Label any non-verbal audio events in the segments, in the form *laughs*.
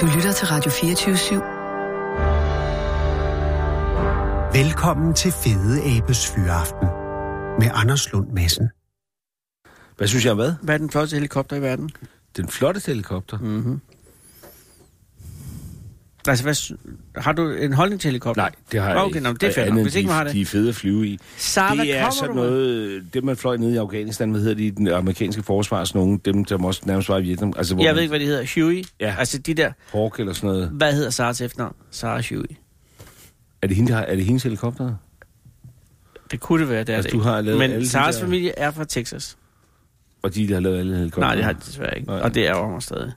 Du lytter til Radio 24 /7. Velkommen til Fede Abes Fyraften med Anders Lund Madsen. Hvad synes jeg om hvad? Hvad er den flotteste helikopter i verden? Den flotteste helikopter? Mm-hmm. Altså, hvad, har du en holdning til helikopter? Nej, det har jeg Okay, ikke. men det er fair nok, hvis ikke de, man har det. De er fede at flyve i. Så det er sådan noget, det man fløj ned i Afghanistan, hvad hedder de, den amerikanske forsvar, sådan nogle, dem som også nærmest var i Vietnam. Altså, hvor Jeg man- ved ikke, hvad de hedder. Huey? Ja. Altså, de der... Hawk eller sådan noget. Hvad hedder Saras efternavn? Sarah Huey. Er det, hende, der har, er det hendes helikopter? Det kunne det være, det er Altså, det du har lavet Men Saras der- familie er fra Texas. Og de, der har lavet alle helikopter? Nej, det har de desværre ikke. Nej. Og det er mig stadig.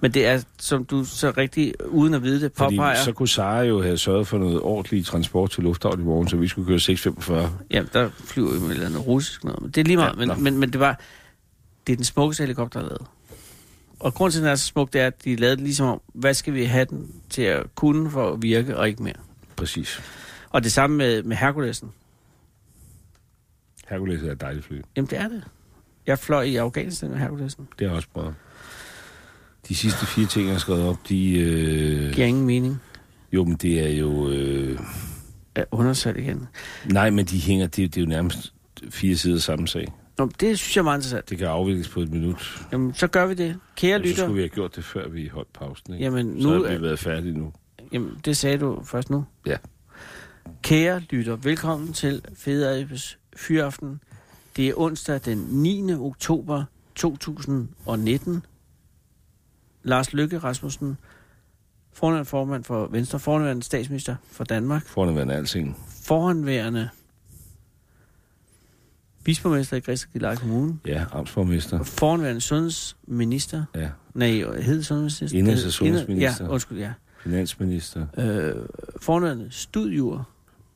Men det er, som du så rigtig, uden at vide det, Fordi påpeger... så kunne Sara jo have sørget for noget ordentlig transport til lufthavn i morgen, så vi skulle køre 645. Jamen, der flyver jo med et eller andet russisk noget. Men det er lige meget. Ja, men, men, men det var... Det er den smukkeste helikopter, der er lavet. Og grunden til, at den er så smuk, det er, at de lavede det ligesom om, hvad skal vi have den til at kunne for at virke, og ikke mere. Præcis. Og det samme med, med Herkulesen. Hercules er et dejligt fly. Jamen, det er det. Jeg fløj i Afghanistan med Herkulesen. Det er også bra. De sidste fire ting, jeg har skrevet op, de... Øh... Giver ingen mening. Jo, men det er jo... Øh... Er undersat igen. Nej, men de hænger... Det, det er jo nærmest fire sider samme sag. Nå, det synes jeg er meget interessant. Det kan afvikles på et minut. Jamen, så gør vi det. Kære Og så lytter. skulle vi have gjort det, før vi holdt pausen. Ikke? Jamen, så nu havde er- vi været færdige nu. Jamen, det sagde du først nu. Ja. Kære lytter, velkommen til Fede Abes Fyraften. Det er onsdag den 9. oktober 2019. Lars Løkke Rasmussen, forhåndværende formand for Venstre, forhåndværende statsminister for Danmark, Fornærværende alting. forhåndværende bisborgmester i Græsted Kommune, Ja, amtsborgmester. forhåndværende sundhedsminister, Ja, nej, hed sundhedsminister? Indenrigs- og Hed- sundhedsminister. Ja, undskyld, ja. finansminister. Øh, forhåndværende studier,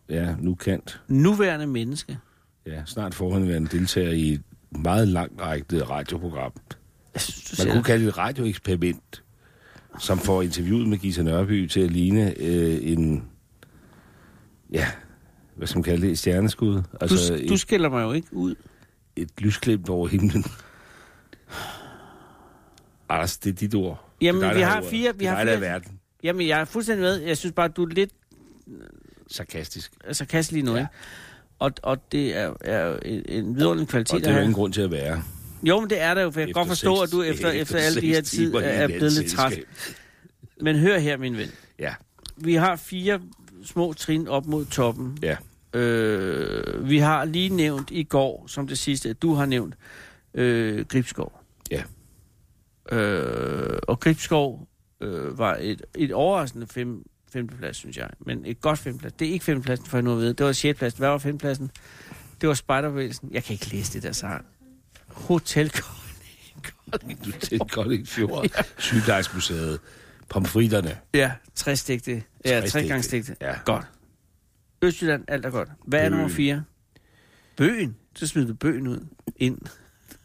Ja, nu kant. nuværende menneske. Ja, snart forhåndværende deltager i et meget langt rækket radioprogram. Jeg synes, Man kunne kalde det et radioeksperiment, som får interviewet med Gita Nørby til at ligne øh, en, ja, hvad skal man kalde det, et stjerneskud. Altså du, du skiller mig jo ikke ud. et lysglimt over himlen. Anders, det er dit ord. Jamen, det er dig, vi har ordet. fire- vi det er har dig, der er fire- verden. Jamen, jeg er fuldstændig med. Jeg synes bare, du er lidt Sarkastisk. sarkastisk lige nu, ja. ikke? Og, og det er, er en, vidunderlig kvalitet Og det er jo ingen grund til at være. Jo, men det er der jo, for jeg kan Efter godt forstå, at du efter, efter alle de her tid er et blevet lidt træt. Men hør her, min ven. Ja, Vi har fire små trin op mod toppen. ja. Øh, vi har lige nævnt i går, som det sidste, at du har nævnt, øh, Gribskov. Ja. Øh, og Gribskov øh, var et, et overraskende fem, femteplads, synes jeg. Men et godt femteplads. Det er ikke femtepladsen, for jeg nu at vide. Det var sjettepladsen. Hvad var femtepladsen? Det var spejderbevægelsen. Jeg kan ikke læse det der sang. Hotel Kolding. Du til Kolding Fjord, *laughs* Sygeplejersmuseet, pomfritterne. Ja, træstigte. Ja, Trestegte. tregangstigte. Ja. Godt. Østjylland, alt er godt. Hvad er Bøgen. nummer fire? Bøgen. Så smider du bøgen ud. Ind.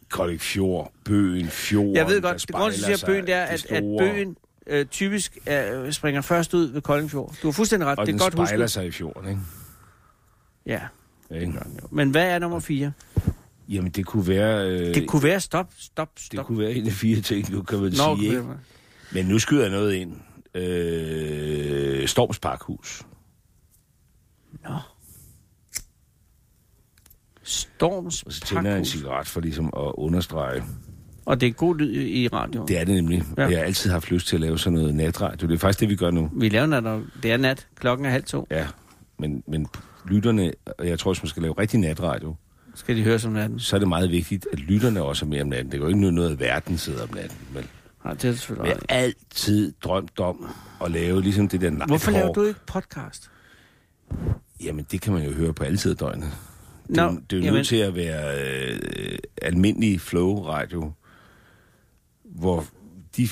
Kolding Fjord, Bøen, Fjord. Jeg ved godt, det grund til, at bøgen, det er, at, at bøgen øh, typisk øh, springer først ud ved Koldingfjord. Du har fuldstændig ret. Og det er den godt spejler husket. sig i fjorden, ikke? Ja. ikke? Men hvad er nummer fire? Jamen, det kunne være... Øh, Det kunne være stop, stop, det stop. kunne være en af fire ting, nu kan man Nå, sige, ikke? det. Men nu skyder jeg noget ind. Øh, Storms Parkhus. Nå. Storms Og så tænder jeg en cigaret for ligesom at understrege. Og det er god lyd i radioen. Det er det nemlig. Ja. Jeg har altid haft lyst til at lave sådan noget natradio. Det er faktisk det, vi gør nu. Vi laver nat, det er nat. Klokken er halv to. Ja, men, men lytterne, og jeg tror, hvis man skal lave rigtig natradio, Skal de høre som natten? så er det meget vigtigt, at lytterne også er med om natten. Det går ikke noget, noget, at verden sidder om natten. Men Nej, det er selvfølgelig jeg har altid drømt om at lave ligesom det der night Hvorfor laver du ikke podcast? Jamen, det kan man jo høre på alle tider døgnet. Det, er jo- det er jo jamen- nødt til at være øh, almindelig flow-radio, hvor de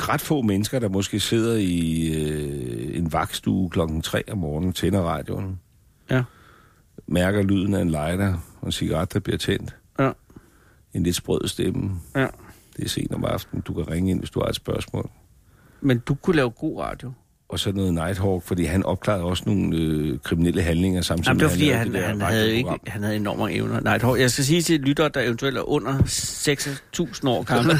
ret få mennesker, der måske sidder i øh, en vagtstue klokken 3 om morgenen, tænder radioen, Ja. mærker lyden af en lighter og en cigaret, der bliver tændt. Ja. En lidt sprød stemme. Ja. Det er sent om aftenen. Du kan ringe ind, hvis du har et spørgsmål. Men du kunne lave god radio. Og så noget Nighthawk, fordi han opklarede også nogle øh, kriminelle handlinger samtidig Jamen, det var fordi, han, det der han, havde ikke, han havde enorme evner. Hår- jeg skal sige til lytter, der eventuelt er under 6.000 år gammel,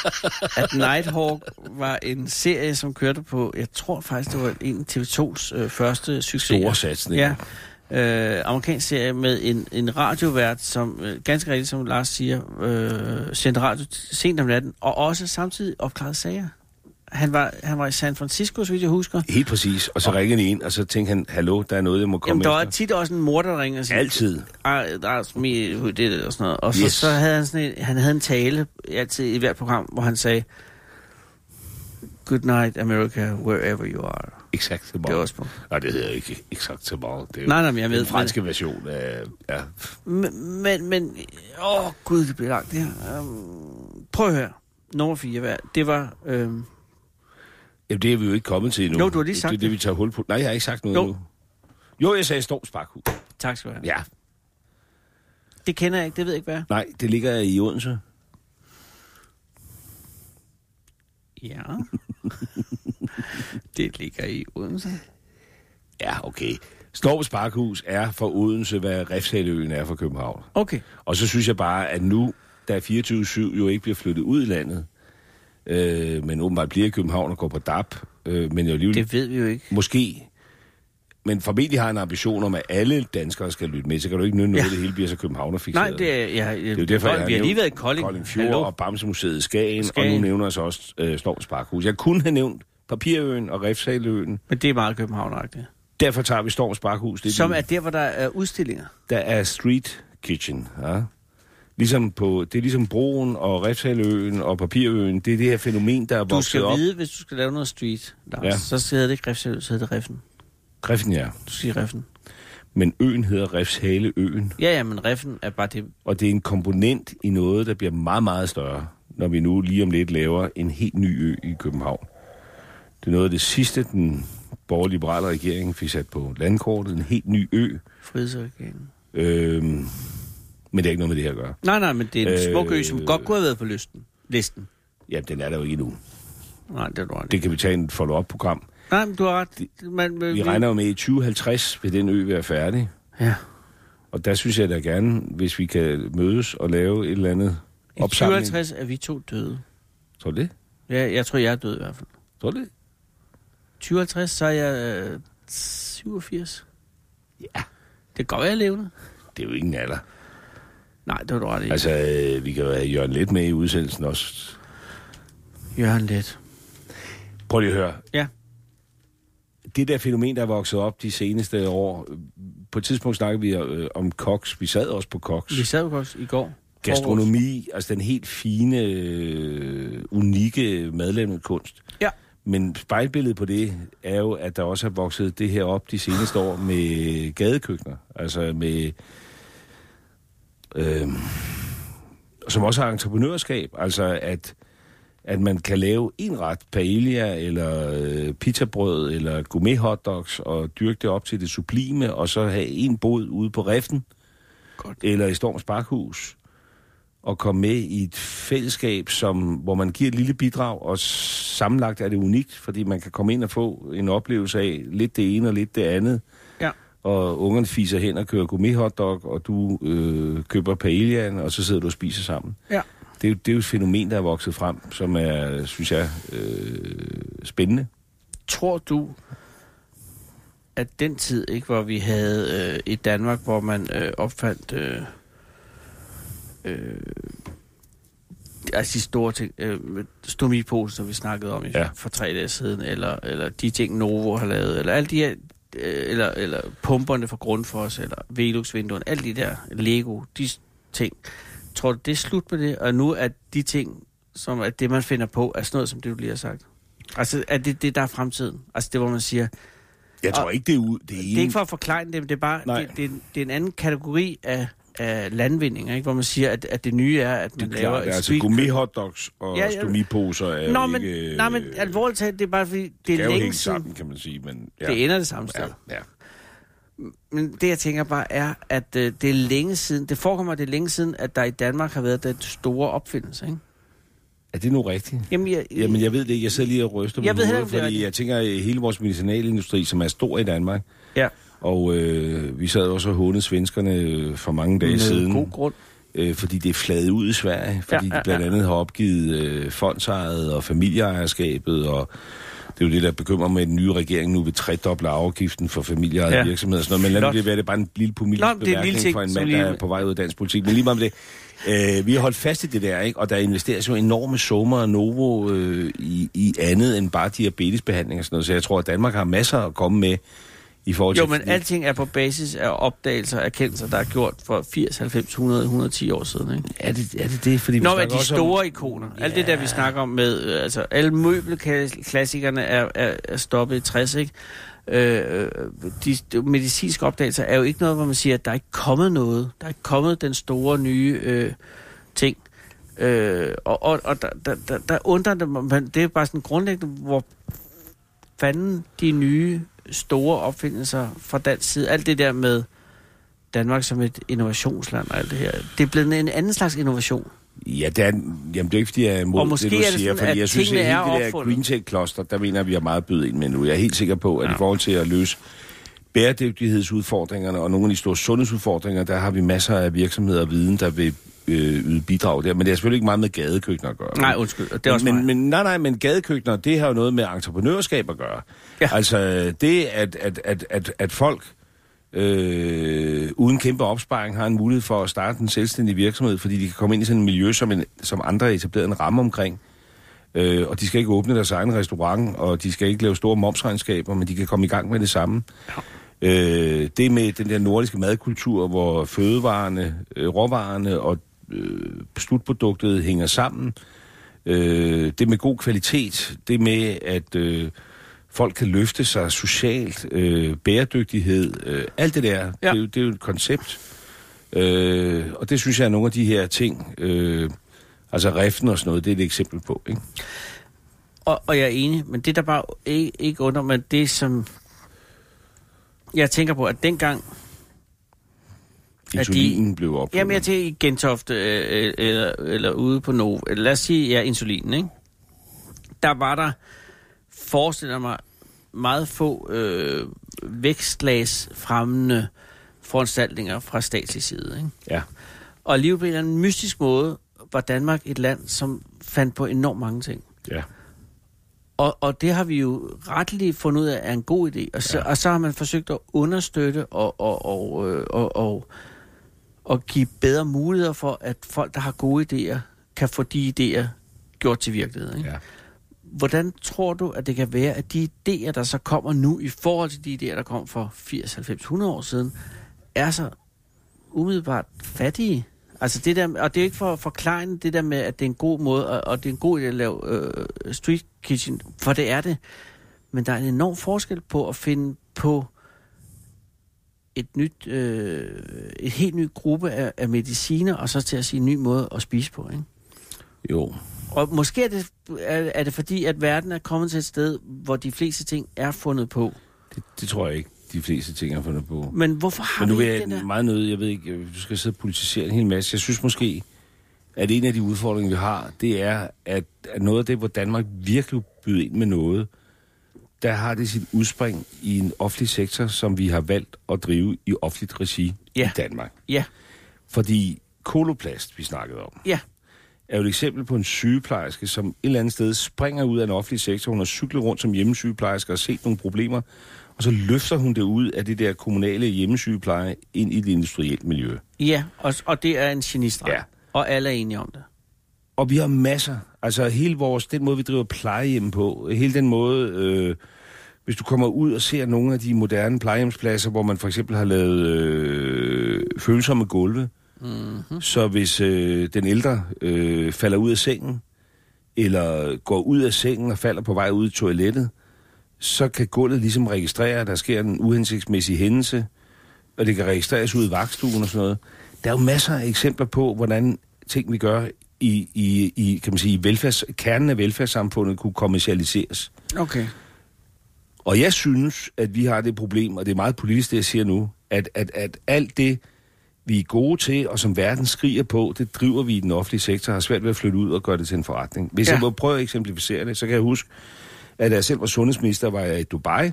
*laughs* at Nighthawk var en serie, som kørte på, jeg tror faktisk, det var en af TV2's øh, første succeser. Store satsning. Ja. Øh, amerikansk serie med en, en radiovært, som øh, ganske rigtigt, som Lars siger, øh, sendte radio sent om natten, og også samtidig opklarede sager. Han var, han var i San Francisco, så vidt jeg husker. Helt præcis. Og så ringede de ind, og så tænkte han, hallo, der er noget, jeg må komme Jamen, der var efter. tit også en mor, der ringer og siger, Altid. "Ej, der er did it, og sådan noget. Og så, Yes. så havde han sådan en, han havde en tale altid i hvert program, hvor han sagde, Good night, America, wherever you are. Exakt Det var også på. Nej, det hedder ikke exakt så meget. Det er Nej, nej, men jeg ved- den franske version af... Ja. Men, men, men åh gud, det bliver langt det her. Um, prøv at høre. Nummer 4, hvad? Det var, øhm, Jamen, det er vi jo ikke kommet til endnu. Jo, du har lige sagt det. er det, det. vi tager hul på. Nej, jeg har ikke sagt noget Jo. endnu. Jo, jeg sagde Storms Bakhus. tak skal du have. Ja. Det kender jeg ikke, det ved jeg ikke, hvad. Nej, det ligger i Odense. Ja. *laughs* det ligger i Odense. Ja, okay. Storms Bakhus er for Odense, hvad Refshaløen er for København. Okay. Og så synes jeg bare, at nu, da 24-7 jo ikke bliver flyttet ud i landet, øh, men åbenbart bliver i København og går på DAP, øh, men jo alligevel Det ved vi jo ikke. måske, men formentlig har en ambition om, at alle danskere skal lytte med, så kan du ikke nytte noget, Ja. det hele bliver så københavner Nej, det er... Ja, det er jo derfor, jeg har vi har lige været i Kolding. Kolding Fjord Hallo? og Bamsemuseet i Skagen, Skagen. og nu nævner jeg så også øh, Storms Bakhus. Jeg kunne have nævnt Papirøen og Refsaløen. Men det er meget københavneragtigt. Derfor tager vi Storms Bakhus. Det er Som den- er der, hvor der er udstillinger. der er street kitchen. Ja? Ligesom på, det er ligesom broen og Refshaløen og Papirøen. Det er det her fænomen, der er Du vokset skal op. vide, hvis du skal lave noget street, Lars, Ja. så hedder det ikke Refsel, så hedder det Reffen. Griffen, ja. Du siger Reffen. Men øen hedder Refshaleøen. Ja, ja, men Reffen er bare det. Og det er en komponent i noget, der bliver meget, meget større, når vi nu lige om lidt laver en helt ny ø i København. Det er noget af det sidste, den borgerliberale regering fik sat på landkortet. En helt ny ø. Frihedsregeringen. Øhm, men det er ikke noget med det her at gøre. Nej, nej, men det er en Øh, smuk ø, som godt kunne have været på listen. listen. Jamen, den er der jo ikke endnu. Nej, det er du. Det kan vi tage en follow-up-program. Nej, men du har ret. Man, man, Vi regner jo med, at i 2050 vil den ø være færdig. Ja. Og der synes jeg da gerne, hvis vi kan mødes og lave et eller andet I opsamling. 2050 er vi to døde. Tror du det? Ja, jeg tror, jeg er død i hvert fald. Tror du det? 2050, så er jeg øh, 87. Ja. Det være, jeg levende. Det er jo ingen alder. Nej, det var du ret i. Altså, øh, vi kan jo have Jørgen Let med i udsendelsen også. Jørgen Let. Prøv lige at høre. Ja. Det der fænomen, der er vokset op de seneste år. På et tidspunkt snakkede vi øh, om koks. Vi sad også på koks. Vi sad også i går. Gastronomi, altså den helt fine, øh, unikke madlavede kunst. Ja. Men spejlbilledet på det er jo, at der også er vokset det her op de seneste år med gadekøkkener. Altså med... Øh, som også har entreprenørskab. Altså at, at man kan lave en ret paella, eller øh, pizzabrød, eller gourmet hotdogs, og dyrke det op til det sublime, og så have en bod ude på riften, Godt. eller i Storms Bakhus, og komme med i et fællesskab, som, hvor man giver et lille bidrag, og sammenlagt er det unikt, fordi man kan komme ind og få en oplevelse af lidt det ene og lidt det andet. Og ungerne fiser hen og kører gourmet hotdog, og du øh, køber paellaen, og så sidder du og spiser sammen. Ja. Det er, jo, det er jo et fænomen, der er vokset frem, som er, synes jeg, øh, spændende. Tror du, at den tid, ikke, hvor vi havde øh, i Danmark, hvor man øh, opfandt øh, øh, altså de store ting, øh, stomiposen, som vi snakkede om i, Ja. for tre dage siden, eller, eller de ting, Novo har lavet, eller alle de her, eller, eller pumperne fra Grundfos, eller Velux-vinduerne, alle de der Lego, de ting. Tror du, det er slut med det? Og nu er de ting, som er det, man finder på, er sådan noget, som det, du lige har sagt? Altså, er det det, der er fremtiden? Altså, det, hvor man siger, Jeg tror ikke, det er ud. Det er, det er ikke for at forklare det, men det er bare, det, det, er, en- det er en anden kategori af, af landvindinger, ikke? hvor man siger, at, at det nye er, at man det er laver klart, et altså street gourmet hotdogs og Ja, ja, stomiposer er Nå, men, ikke... nej, men alvorligt talt, det er bare fordi, det kan er længe siden, sammen, kan man sige, men... Ja. det ender det samme sted. Ja, ja. Men det, jeg tænker bare, er, at øh, det er længe siden, det forekommer, det er længe siden, at der i Danmark har været den store opfindelse, ikke? Er det nu rigtigt? Jamen, jeg, Jamen, jeg ved det ikke. Jeg sidder lige og ryster Jeg ved hovedet, det fordi jeg tænker, at hele vores medicinalindustri, som er stor i Danmark, ja, og øh, vi sad også og hånede svenskerne øh, for mange dage med siden, god grund. øh, fordi det er fladet ud i Sverige, fordi Ja, ja, de blandt ja. andet har opgivet øh, fondsejet og familieejerskabet, og det er jo det, der bekymrer med den nye regering nu ved tredoble afgiften for familieejede Ja. ja. virksomheder og sådan noget. Men lad nu det være, det er bare en lille lille bemærkning ting, for en mand, lige- der er på vej ud af dansk politik. Men lige meget om det. Øh, vi har holdt fast i det der, ikke? og der investeres jo enorme summer og novo øh, i, i andet end bare diabetesbehandling og sådan noget. Så jeg tror, at Danmark har masser at komme med i forhold Jo, til... men alting er på basis af opdagelser og erkendelser, der er gjort for 80, 90, 100, 110 år siden. Ikke? Er det, er det det? Fordi vi Nå, men de store om, ikoner. Alt det der, vi snakker om med... Øh, altså, alle møbelklassikerne er, er, er stoppet i 60, ikke? Øh, de, de medicinske opdagelser er jo ikke noget, hvor man siger, at der er ikke kommet noget. Der er ikke kommet den store nye øh, ting. Øh, og og, og der, der, der, der undrer det mig, men det er bare sådan grundlæggende, hvor fanden de nye store opfindelser fra dansk side, alt det der med Danmark som et innovationsland og alt det her, det er blevet en anden slags innovation. Ja, det er, jamen, det er ikke, fordi jeg er imod Og måske det, du er det siger, sådan, fordi jeg synes, at hele det der. Green Tech-kloster, der mener vi har meget byde ind med nu. Jeg er helt sikker på, at Ja. i forhold til at løse bæredygtighedsudfordringerne og nogle af de store sundhedsudfordringer, der har vi masser af virksomheder og viden, der vil øh, yde bidrag der. Men det har selvfølgelig ikke meget med gadekøkkener at gøre. Nej, undskyld. Det er også men, mig. men, nej, nej, men gadekøkkener, det har jo noget med entreprenørskab at gøre. Ja. Altså det, at, at, at, at, at folk øh, uden kæmpe opsparing har en mulighed for at starte en selvstændig virksomhed, fordi de kan komme ind i sådan et miljø, som, en, som andre har etableret en ramme omkring. Øh, og de skal ikke åbne deres egen restaurant, og de skal ikke lave store momsregnskaber, men de kan komme i gang med det samme. Ja. Øh, det med den der nordiske madkultur, hvor fødevarene, øh, råvarerne og øh, slutproduktet hænger sammen. Øh, det med god kvalitet, det med at øh, folk kan løfte sig socialt, øh, bæredygtighed, øh, alt det der, ja. det, er det er jo et koncept. Øh, og det synes jeg er nogle af de her ting, øh, altså riften og sådan noget, det er et eksempel på. Ikke? Og, og jeg er enig, men det der bare ikke, ikke under mig, det som... Jeg tænker på, at dengang... At de- Insulinen blev opfundet. Jamen, jeg i Gentofte, øh, øh, eller, eller ude på Novo. Lad os sige, ja, insulinen, ikke? Der var der, forestiller mig, meget få øh, vækstlagsfremmende foranstaltninger fra statslig side, ikke? Ja. Og alligevel på en eller anden mystisk måde var Danmark et land, som fandt på enormt mange ting. ja. Og, og det har vi jo retteligt fundet ud af er en god idé. Og så, ja. og så har man forsøgt at understøtte og, og, og, øh, og, og, og give bedre muligheder for, at folk, der har gode idéer, kan få de idéer gjort til virkelighed. Ikke? ja. Hvordan tror du, at det kan være, at de idéer, der så kommer nu, i forhold til de idéer, der kom for 80, 90, 100 år siden, er så umiddelbart fattige? Altså det der, og det er ikke for at forklare det der med, at det er en god måde, og, og det er en god idé at lave øh, street kitchen, for det er det. Men der er en enorm forskel på at finde på et nyt, øh, et helt ny gruppe af, af mediciner, og så til at sige en ny måde at spise på, ikke? Jo. Og måske er det, er, er det fordi, at verden er kommet til et sted, hvor de fleste ting er fundet på. Det, det tror jeg ikke, de fleste ting har fundet på. Men hvorfor har Men nu vi ikke den jeg der? meget nødt, jeg ved ikke, du skal sidde og politisere en hel masse. Jeg synes måske, at en af de udfordringer, vi har, det er, at, at noget af det, hvor Danmark virkelig byder ind med noget, der har det sit udspring i en offentlig sektor, som vi har valgt at drive i offentligt regi Ja. i Danmark. Ja, Fordi koloplast, vi snakkede om, ja, er jo et eksempel på en sygeplejerske, som et eller andet sted springer ud af en offentlig sektor. Hun har cyklet rundt som hjemmesygeplejerske og set nogle problemer, og så løfter hun det ud af det der kommunale hjemmesygepleje ind i det industrielle miljø. ja. Og, og det er en genistreg. Ja. Og alle er enige om det. Og vi har masser. Altså hele vores, den måde, vi driver plejehjem på, hele den måde, øh, hvis du kommer ud og ser nogle af de moderne plejehjemspladser, hvor man for eksempel har lavet øh, følsomme gulve, mm-hmm. så hvis øh, den ældre øh, falder ud af sengen, eller går ud af sengen og falder på vej ud i toilettet, så kan gulvet ligesom registrere, at der sker en uhensigtsmæssig hændelse, og det kan registreres ud i vagtstuen og sådan noget. Der er jo masser af eksempler på, hvordan ting, vi gør i, i, i kan man sige, velfærds, kernen af velfærdssamfundet, kunne kommercialiseres. Okay. Og jeg synes, at vi har det problem, og det er meget politisk, det jeg siger nu, at, at, at alt det, vi er gode til, og som verden skriger på, det driver vi i den offentlige sektor, har svært ved at flytte ud og gøre det til en forretning. Hvis Ja. jeg må prøve at eksemplificere det, så kan jeg huske, at da jeg selv var sundhedsminister, var jeg i Dubai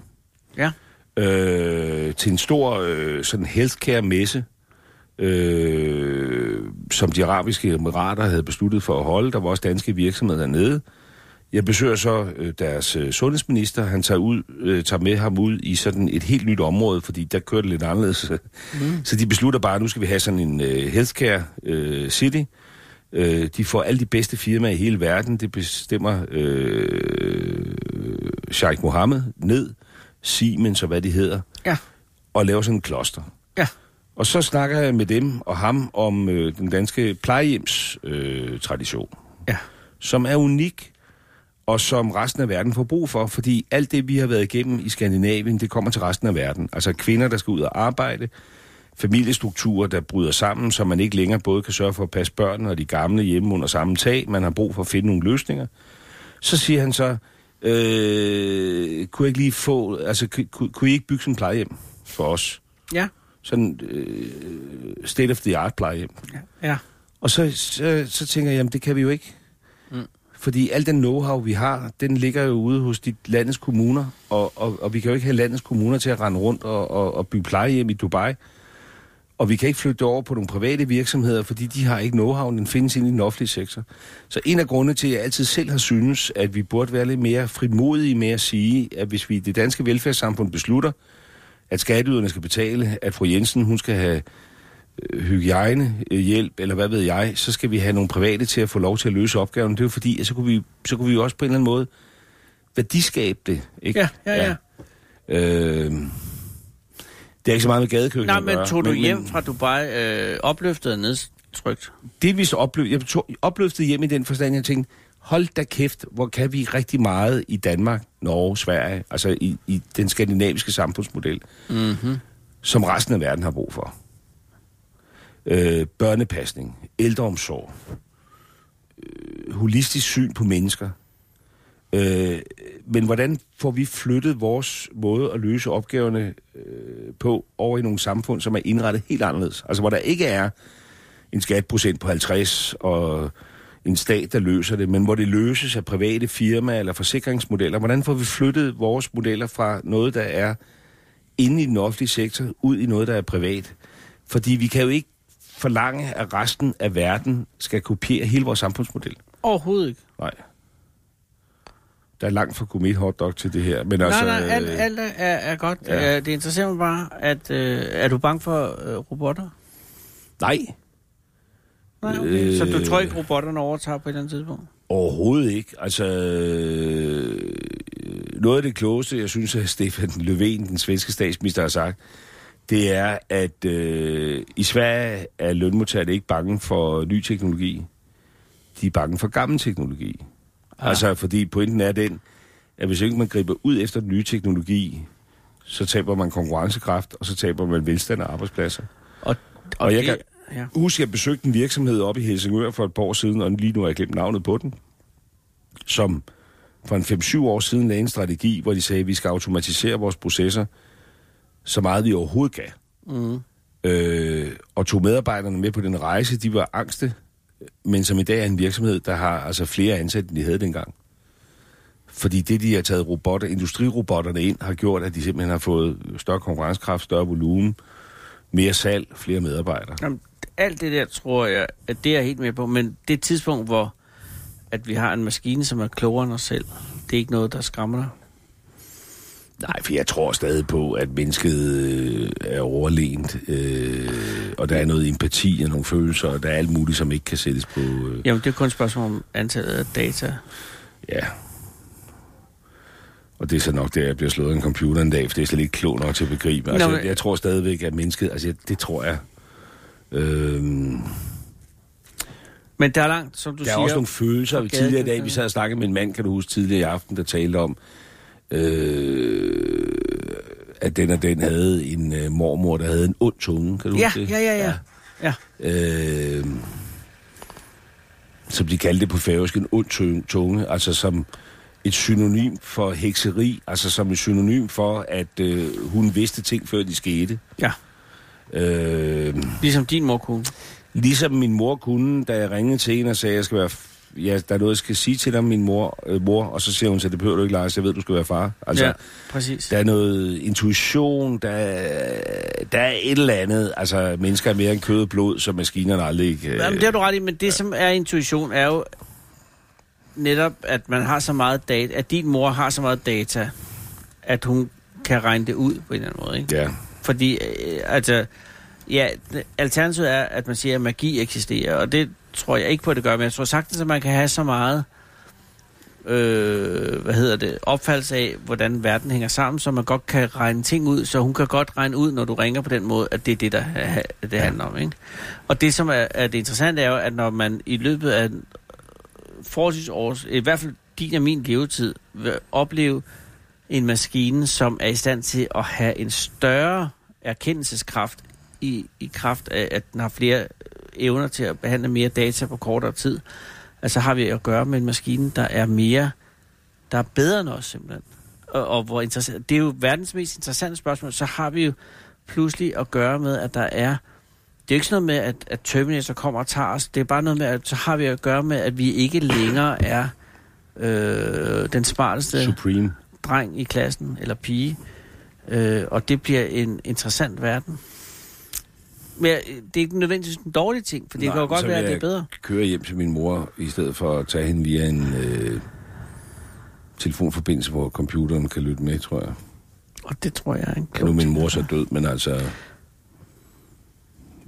Ja. øh, til en stor øh, sådan healthcare-messe, øh, som de arabiske emirater havde besluttet for at holde. Der var også danske virksomheder dernede. Jeg besøger så øh, deres øh, sundhedsminister. Han tager, ud, øh, tager med ham ud i sådan et helt nyt område, fordi der kører det lidt anderledes. *laughs* Mm. Så de beslutter bare, at nu skal vi have sådan en øh, healthcare øh, city. Øh, de får alle de bedste firmaer i hele verden. Det bestemmer øh, Sheikh Mohammed ned, Siemens og hvad de hedder, Ja. og laver sådan en kloster. Og så snakker jeg med dem og ham om øh, den danske plejehjemstradition, øh, Ja. som er unik, og som resten af verden får brug for, fordi alt det, vi har været igennem i Skandinavien, det kommer til resten af verden. Altså kvinder, der skal ud og arbejde, familiestrukturer, der bryder sammen, så man ikke længere både kan sørge for at passe børn og de gamle hjemme under samme tag. Man har brug for at finde nogle løsninger. Så siger han så, øh, kunne jeg ikke lige få, altså kunne, kunne I ikke bygge sådan en plejehjem for os? Ja. Sådan øh, state of the art plejehjem. Ja. Og så, så, så tænker jeg, jamen det kan vi jo ikke. Mm. Fordi al den know-how, vi har, den ligger jo ude hos de landets kommuner, og, og, og vi kan jo ikke have landets kommuner til at rende rundt og, og, og bygge plejehjem i Dubai. Og vi kan ikke flytte det over på nogle private virksomheder, fordi de har ikke know-how, den findes inde i den offentlige sektor. Så en af grundene til, at jeg altid selv har synes, at vi burde være lidt mere frimodige med at sige, at hvis vi i det danske velfærdssamfund beslutter, at skatteyderne skal betale, at fru Jensen, hun skal have øh, hygiejnehjælp, eller hvad ved jeg, så skal vi have nogle private til at få lov til at løse opgaven. Det er jo fordi, at så kunne vi, så kunne vi jo også på en eller anden måde værdiskabe det. Ikke? Ja, ja, ja. Øh, det er ikke så meget med gadekøkken Nej, men tog du hjem fra Dubai øh, opløftet og nedtrykt? det vi så oplevede, jeg tog opløftede hjem i den forstand, jeg tænkte, hold da kæft, hvor kan vi rigtig meget i Danmark, Norge, Sverige, altså i, i den skandinaviske samfundsmodel, Mm-hmm. som resten af verden har brug for. Øh, børnepasning, ældreomsorg, øh, holistisk syn på mennesker. Øh, men hvordan får vi flyttet vores måde at løse opgaverne øh, på over i nogle samfund, som er indrettet helt anderledes? Altså hvor der ikke er en skatprocent på 50 og en stat, der løser det, men hvor det løses af private firmaer eller forsikringsmodeller. Hvordan får vi flyttet vores modeller fra noget, der er inde i den offentlige sektor, ud i noget, der er privat? Fordi vi kan jo ikke forlange, at resten af verden skal kopiere hele vores samfundsmodel. Overhovedet ikke. Nej. Der er langt fra gourmet hotdog til det her. Men Nej, altså, nej, alt, øh, alt er, er godt. ja. Ja. Det interesserer mig bare, at... Øh, er du bange for øh, robotter? Nej, Nej, okay. Så du Øh. tror ikke, robotterne overtager på et eller andet tidspunkt? Overhovedet ikke. Altså, øh, noget af det klogeste, jeg synes, at Stefan Löfven, den svenske statsminister, har sagt, det er, at øh, i Sverige er lønmodtagerne ikke bange for ny teknologi. De er bange for gammel teknologi. Ah. Ja. Altså, fordi pointen er den, at hvis ikke man griber ud efter den nye teknologi, så taber man konkurrencekraft, og så taber man velstand og arbejdspladser. Og, Og jeg det, kan- Ja. Husk, jeg besøgte en virksomhed op i Helsingør for et par år siden, og lige nu har jeg glemt navnet på den, som for en 5-7 år siden lagde en strategi, hvor de sagde, at vi skal automatisere vores processer så meget vi overhovedet kan. Mm. Øh, og tog medarbejderne med på den rejse. De var angste, men som i dag er en virksomhed, der har altså flere ansatte, end de havde dengang. Fordi det, de har taget robotter, industrirobotterne ind, har gjort, at de simpelthen har fået større konkurrencekraft, større volumen, mere salg, flere medarbejdere. Jamen, alt det der tror jeg, at det er jeg helt med på, men det tidspunkt, hvor at vi har en maskine, som er klogere end os selv, det er ikke noget, der skræmmer dig. Nej, for jeg tror stadig på, at mennesket øh, er overlegent, øh, og der er noget empati og nogle følelser, og der er alt muligt, som ikke kan sættes på... Øh, Jamen, det er kun et spørgsmål om antallet af data. ja. Og det er så nok der, jeg bliver slået af en computer en dag, for det er slet ikke klog nok til at begribe. Altså, Nå, jeg, men- jeg tror stadigvæk, at mennesket... Altså, jeg- det tror jeg... Øh, Men der er langt, som du der er siger. også nogle følelser. Tidligere i dag, vi sad og snakkede med en mand, kan du huske, tidligere i aften, der talte om, øh, at den og den havde en øh, mormor, der havde en ond tunge. Kan du Ja, huske det? ja, ja, ja. ja. øh, som de kaldte det på færøsk, en ond tu- tunge, altså som et synonym for hekseri, altså som et synonym for, at øh, hun vidste ting, før de skete. Ja. Øh, Ligesom din mor kunne. Ligesom min mor kunne, da jeg ringede til hende og sagde, at jeg skal være... Ja, der er noget, jeg skal sige til dig, min mor, øh, mor. Og så siger hun, så det behøver du ikke, Lars. Jeg ved, du skal være far. Altså, ja, ja. præcis. der er noget intuition, der, er- der er et eller andet. Altså, mennesker er mere end kød og blod, som maskinerne aldrig... Øh, Jamen, det har du ret i, men det, som er intuition, er jo netop, at man har så meget data, at din mor har så meget data, at hun kan regne det ud på en eller anden måde, ikke? Ja, Fordi, øh, altså, ja, alternativet er, at man siger, at magi eksisterer, og det tror jeg ikke på, at det gør, men jeg tror sagtens, at man kan have så meget, øh, hvad hedder det, opfattelse af, hvordan verden hænger sammen, så man godt kan regne ting ud, så hun kan godt regne ud, når du ringer på den måde, at det er det, der det handler om, ikke? Og det, som er, er det interessante, er jo, at når man i løbet af forholdsvis års, i hvert fald din og min levetid, vil opleve en maskine, som er i stand til at have en større erkendelseskraft i, i kraft af, at den har flere evner til at behandle mere data på kortere tid. Altså har vi at gøre med en maskine, der er mere, der er bedre end os simpelthen. Og, og hvor interessant, det er jo verdens mest interessante spørgsmål. Så har vi jo pludselig at gøre med, at der er det er jo ikke sådan noget med, at, at Terminator kommer og tager os. Det er bare noget med, at så har vi at gøre med, at vi ikke længere er øh, den smarteste Supreme. dreng i klassen, eller pige. Øh, og det bliver en interessant verden. Men øh, det er ikke nødvendigvis en dårlig ting, for det Nej, kan jo godt være, at det er bedre. køre hjem til min mor, i stedet for at tage hende via en øh, telefonforbindelse, hvor computeren kan lytte med, tror jeg. Og det tror jeg er en Nu er klog min mor så død, men altså...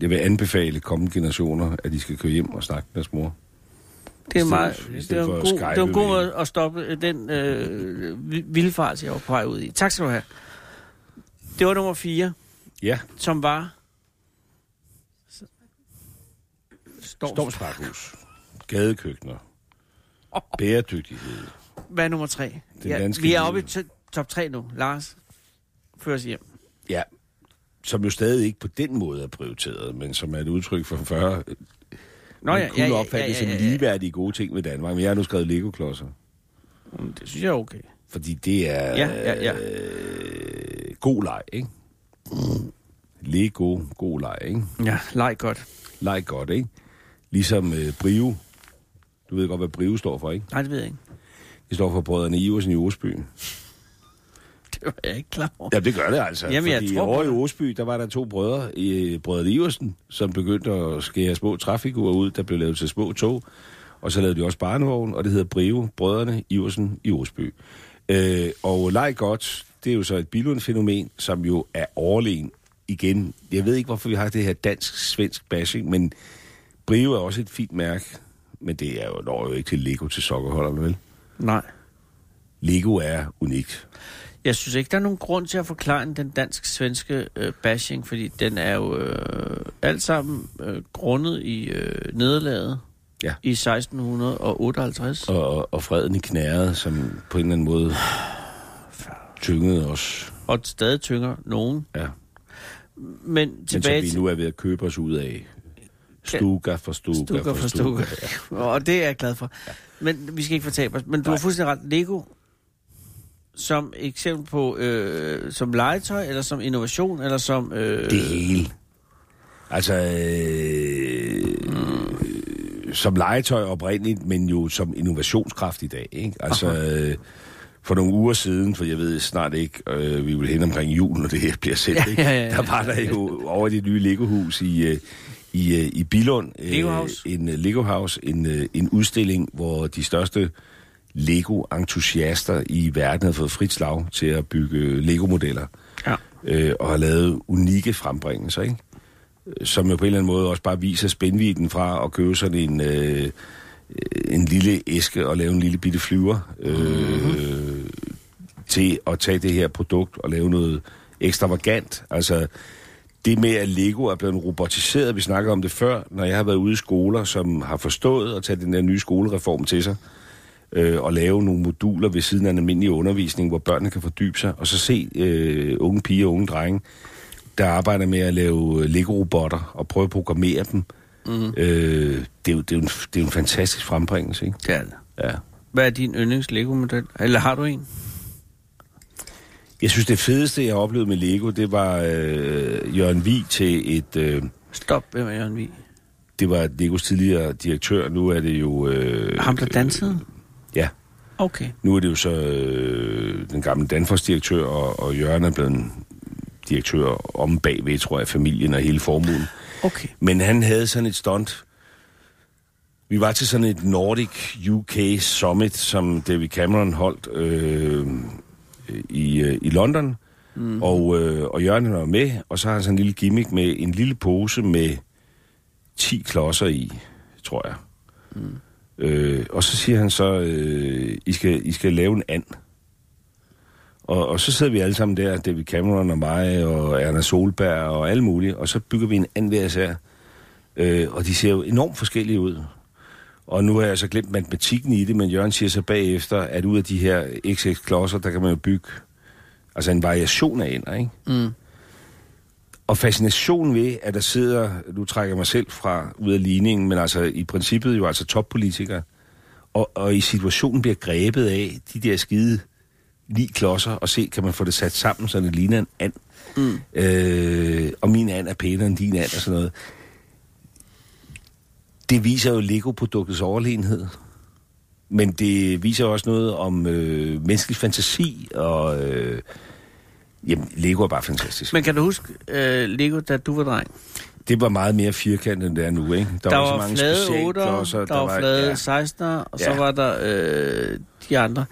Jeg vil anbefale kommende generationer, at de skal køre hjem og snakke med deres mor. Det er, meget, det er at god, det er god måde at stoppe øh, den øh, vi- vildfarelse, jeg var på vej ud i. Tak skal du have. Det var nummer 4, Ja, som var... Storms. Stormsparkhus, gadekøkkener, bæredygtighed. Hvad er nummer 3? Den danske vi er oppe i top 3 nu. Lars, før os hjem. Ja, som jo stadig ikke på den måde er prioriteret, men som er et udtryk for 40 Nå ja, kunne ja, ja, opfatte ja, som ja, ja. ligeværdige gode ting ved Danmark. Men jeg har nu skrevet Lego-klodser, Mm, Det synes jeg er okay. Fordi det er Ja, ja, ja. Øh, god leg, ikke? Lego, god leg, ikke? Ja, leg godt. Leg godt, ikke? Ligesom øh, Brio. Du ved godt, hvad Brio står for, ikke? Nej, det ved jeg ikke. Det står for Brødrene Iversen i Osbyen. *laughs* Det var jeg ikke klar over. Ja, det gør det altså. Jamen, jeg fordi tror på over i. Osby, der var der to brødre, i Brødrene Iversen, som begyndte at skære små trafikurer ud, der blev lavet til små tog. Og så lavede de også barnevogn, og det hedder Brio, Brødrene Iversen i Osby. Øh, og leg godt, det er jo så et Bilund-fænomen, som jo er overlegen igen. Jeg ved ikke, hvorfor vi har det her dansk-svensk bashing, men Brio er også et fint mærke. Men det er jo, når jo ikke til Lego til sokkerholderne, vel? Nej. Lego er unikt. Jeg synes ikke, der er nogen grund til at forklare den dansk-svenske øh, bashing, fordi den er jo øh, alt sammen øh, grundet i øh, nederlaget Ja. i 1658. og, og freden i knæret, som på en eller anden måde tyngede os. Og stadig tynger nogen. Ja. Men Men som tilbage vi til... nu er ved at købe os ud af. Stuga for stuga, Stukker for stukker. *laughs* Og det er jeg glad for. Men vi skal ikke fortabe os. Men du Nej. har fuldstændig ret. Lego som eksempel på øh, som legetøj, eller som innovation, eller som... Øh, Det hele. Altså, øh, som legetøj oprindeligt, men jo som innovationskraft i dag. Ikke? Altså, øh, for nogle uger siden, for jeg ved snart ikke, øh, vi vil hen omkring jul, når det her bliver sendt, Ja, ikke? ja, ja, ja. der var der jo over i det nye Lego-hus i, øh, i, øh, i Bilund, øh, Lego House. en øh, Lego House, en, øh, en udstilling, hvor de største Lego-entusiaster i verden har fået frit slag til at bygge Lego-modeller Ja. øh, og har lavet unikke frembringelser, ikke? Som jo på en eller anden måde også bare viser spændvidden fra at købe sådan en, øh, en lille æske og lave en lille bitte flyver, øh, mm-hmm. til at tage det her produkt og lave noget ekstravagant. Altså, det med, at Lego er blevet robotiseret, vi snakker om det før, når jeg har været ude i skoler, som har forstået at tage den der nye skolereform til sig, øh, og lave nogle moduler ved siden af en almindelig undervisning, hvor børnene kan fordybe sig, og så se øh, unge piger og unge drenge, der arbejder med at lave Lego-robotter og prøve at programmere dem. Mm. Øh, det, er jo, det, er jo en, det er jo en fantastisk frembringelse, ikke? Det er det. Ja. Hvad er din yndlings Lego-model? Eller har du en? Jeg synes, det fedeste, jeg har oplevet med Lego, det var øh, Jørgen Vig til et... Øh, Stop, hvem er Jørgen Vig? det var Legos tidligere direktør. Nu er det jo... Øh, Ham, der dansede? Ja. Okay. Nu er det jo så øh, den gamle Danfoss-direktør, og, og Jørgen er blevet direktør om bagved, tror jeg, familien og hele formuen. Okay. Men han havde sådan et stunt. Vi var til sådan et Nordic UK Summit, som David Cameron holdt øh, i, øh, i London. Mm. Og, øh, og Jørgen var med, og så har han sådan en lille gimmick med en lille pose med 10 klodser i, tror jeg. Mm. Øh, og så siger han så, øh, I, skal, I skal lave en and. Og, og så sidder vi alle sammen der, David Cameron og mig, og Erna Solberg og alle mulige, og så bygger vi en and hver. Øh, og de ser jo enormt forskellige ud. Og nu har jeg så glemt matematikken i det, men Jørgen siger så bagefter, at ud af de her XX-klodser, der kan man jo bygge altså en variation af ender, ikke? Mm. Og fascinationen ved, at der sidder, nu trækker jeg mig selv fra ud af ligningen, men altså i princippet jo altså toppolitikere, og, og i situationen bliver grebet af de der skide ni klodser, og se, kan man få det sat sammen, så det ligner en and. Mm. Øh, og min and er pænere end din and, og sådan noget. Det viser jo Lego-produktets overlegenhed. Men det viser også noget om øh, menneskelig fantasi, og øh, jamen, Lego er bare fantastisk. Men kan du huske uh, Lego, da du var dreng? Det var meget mere firkantet, end det er nu, ikke? Der, der var, var flade 8'er, der, der var flade ja. 16'er, og ja. så var der øh, de andre.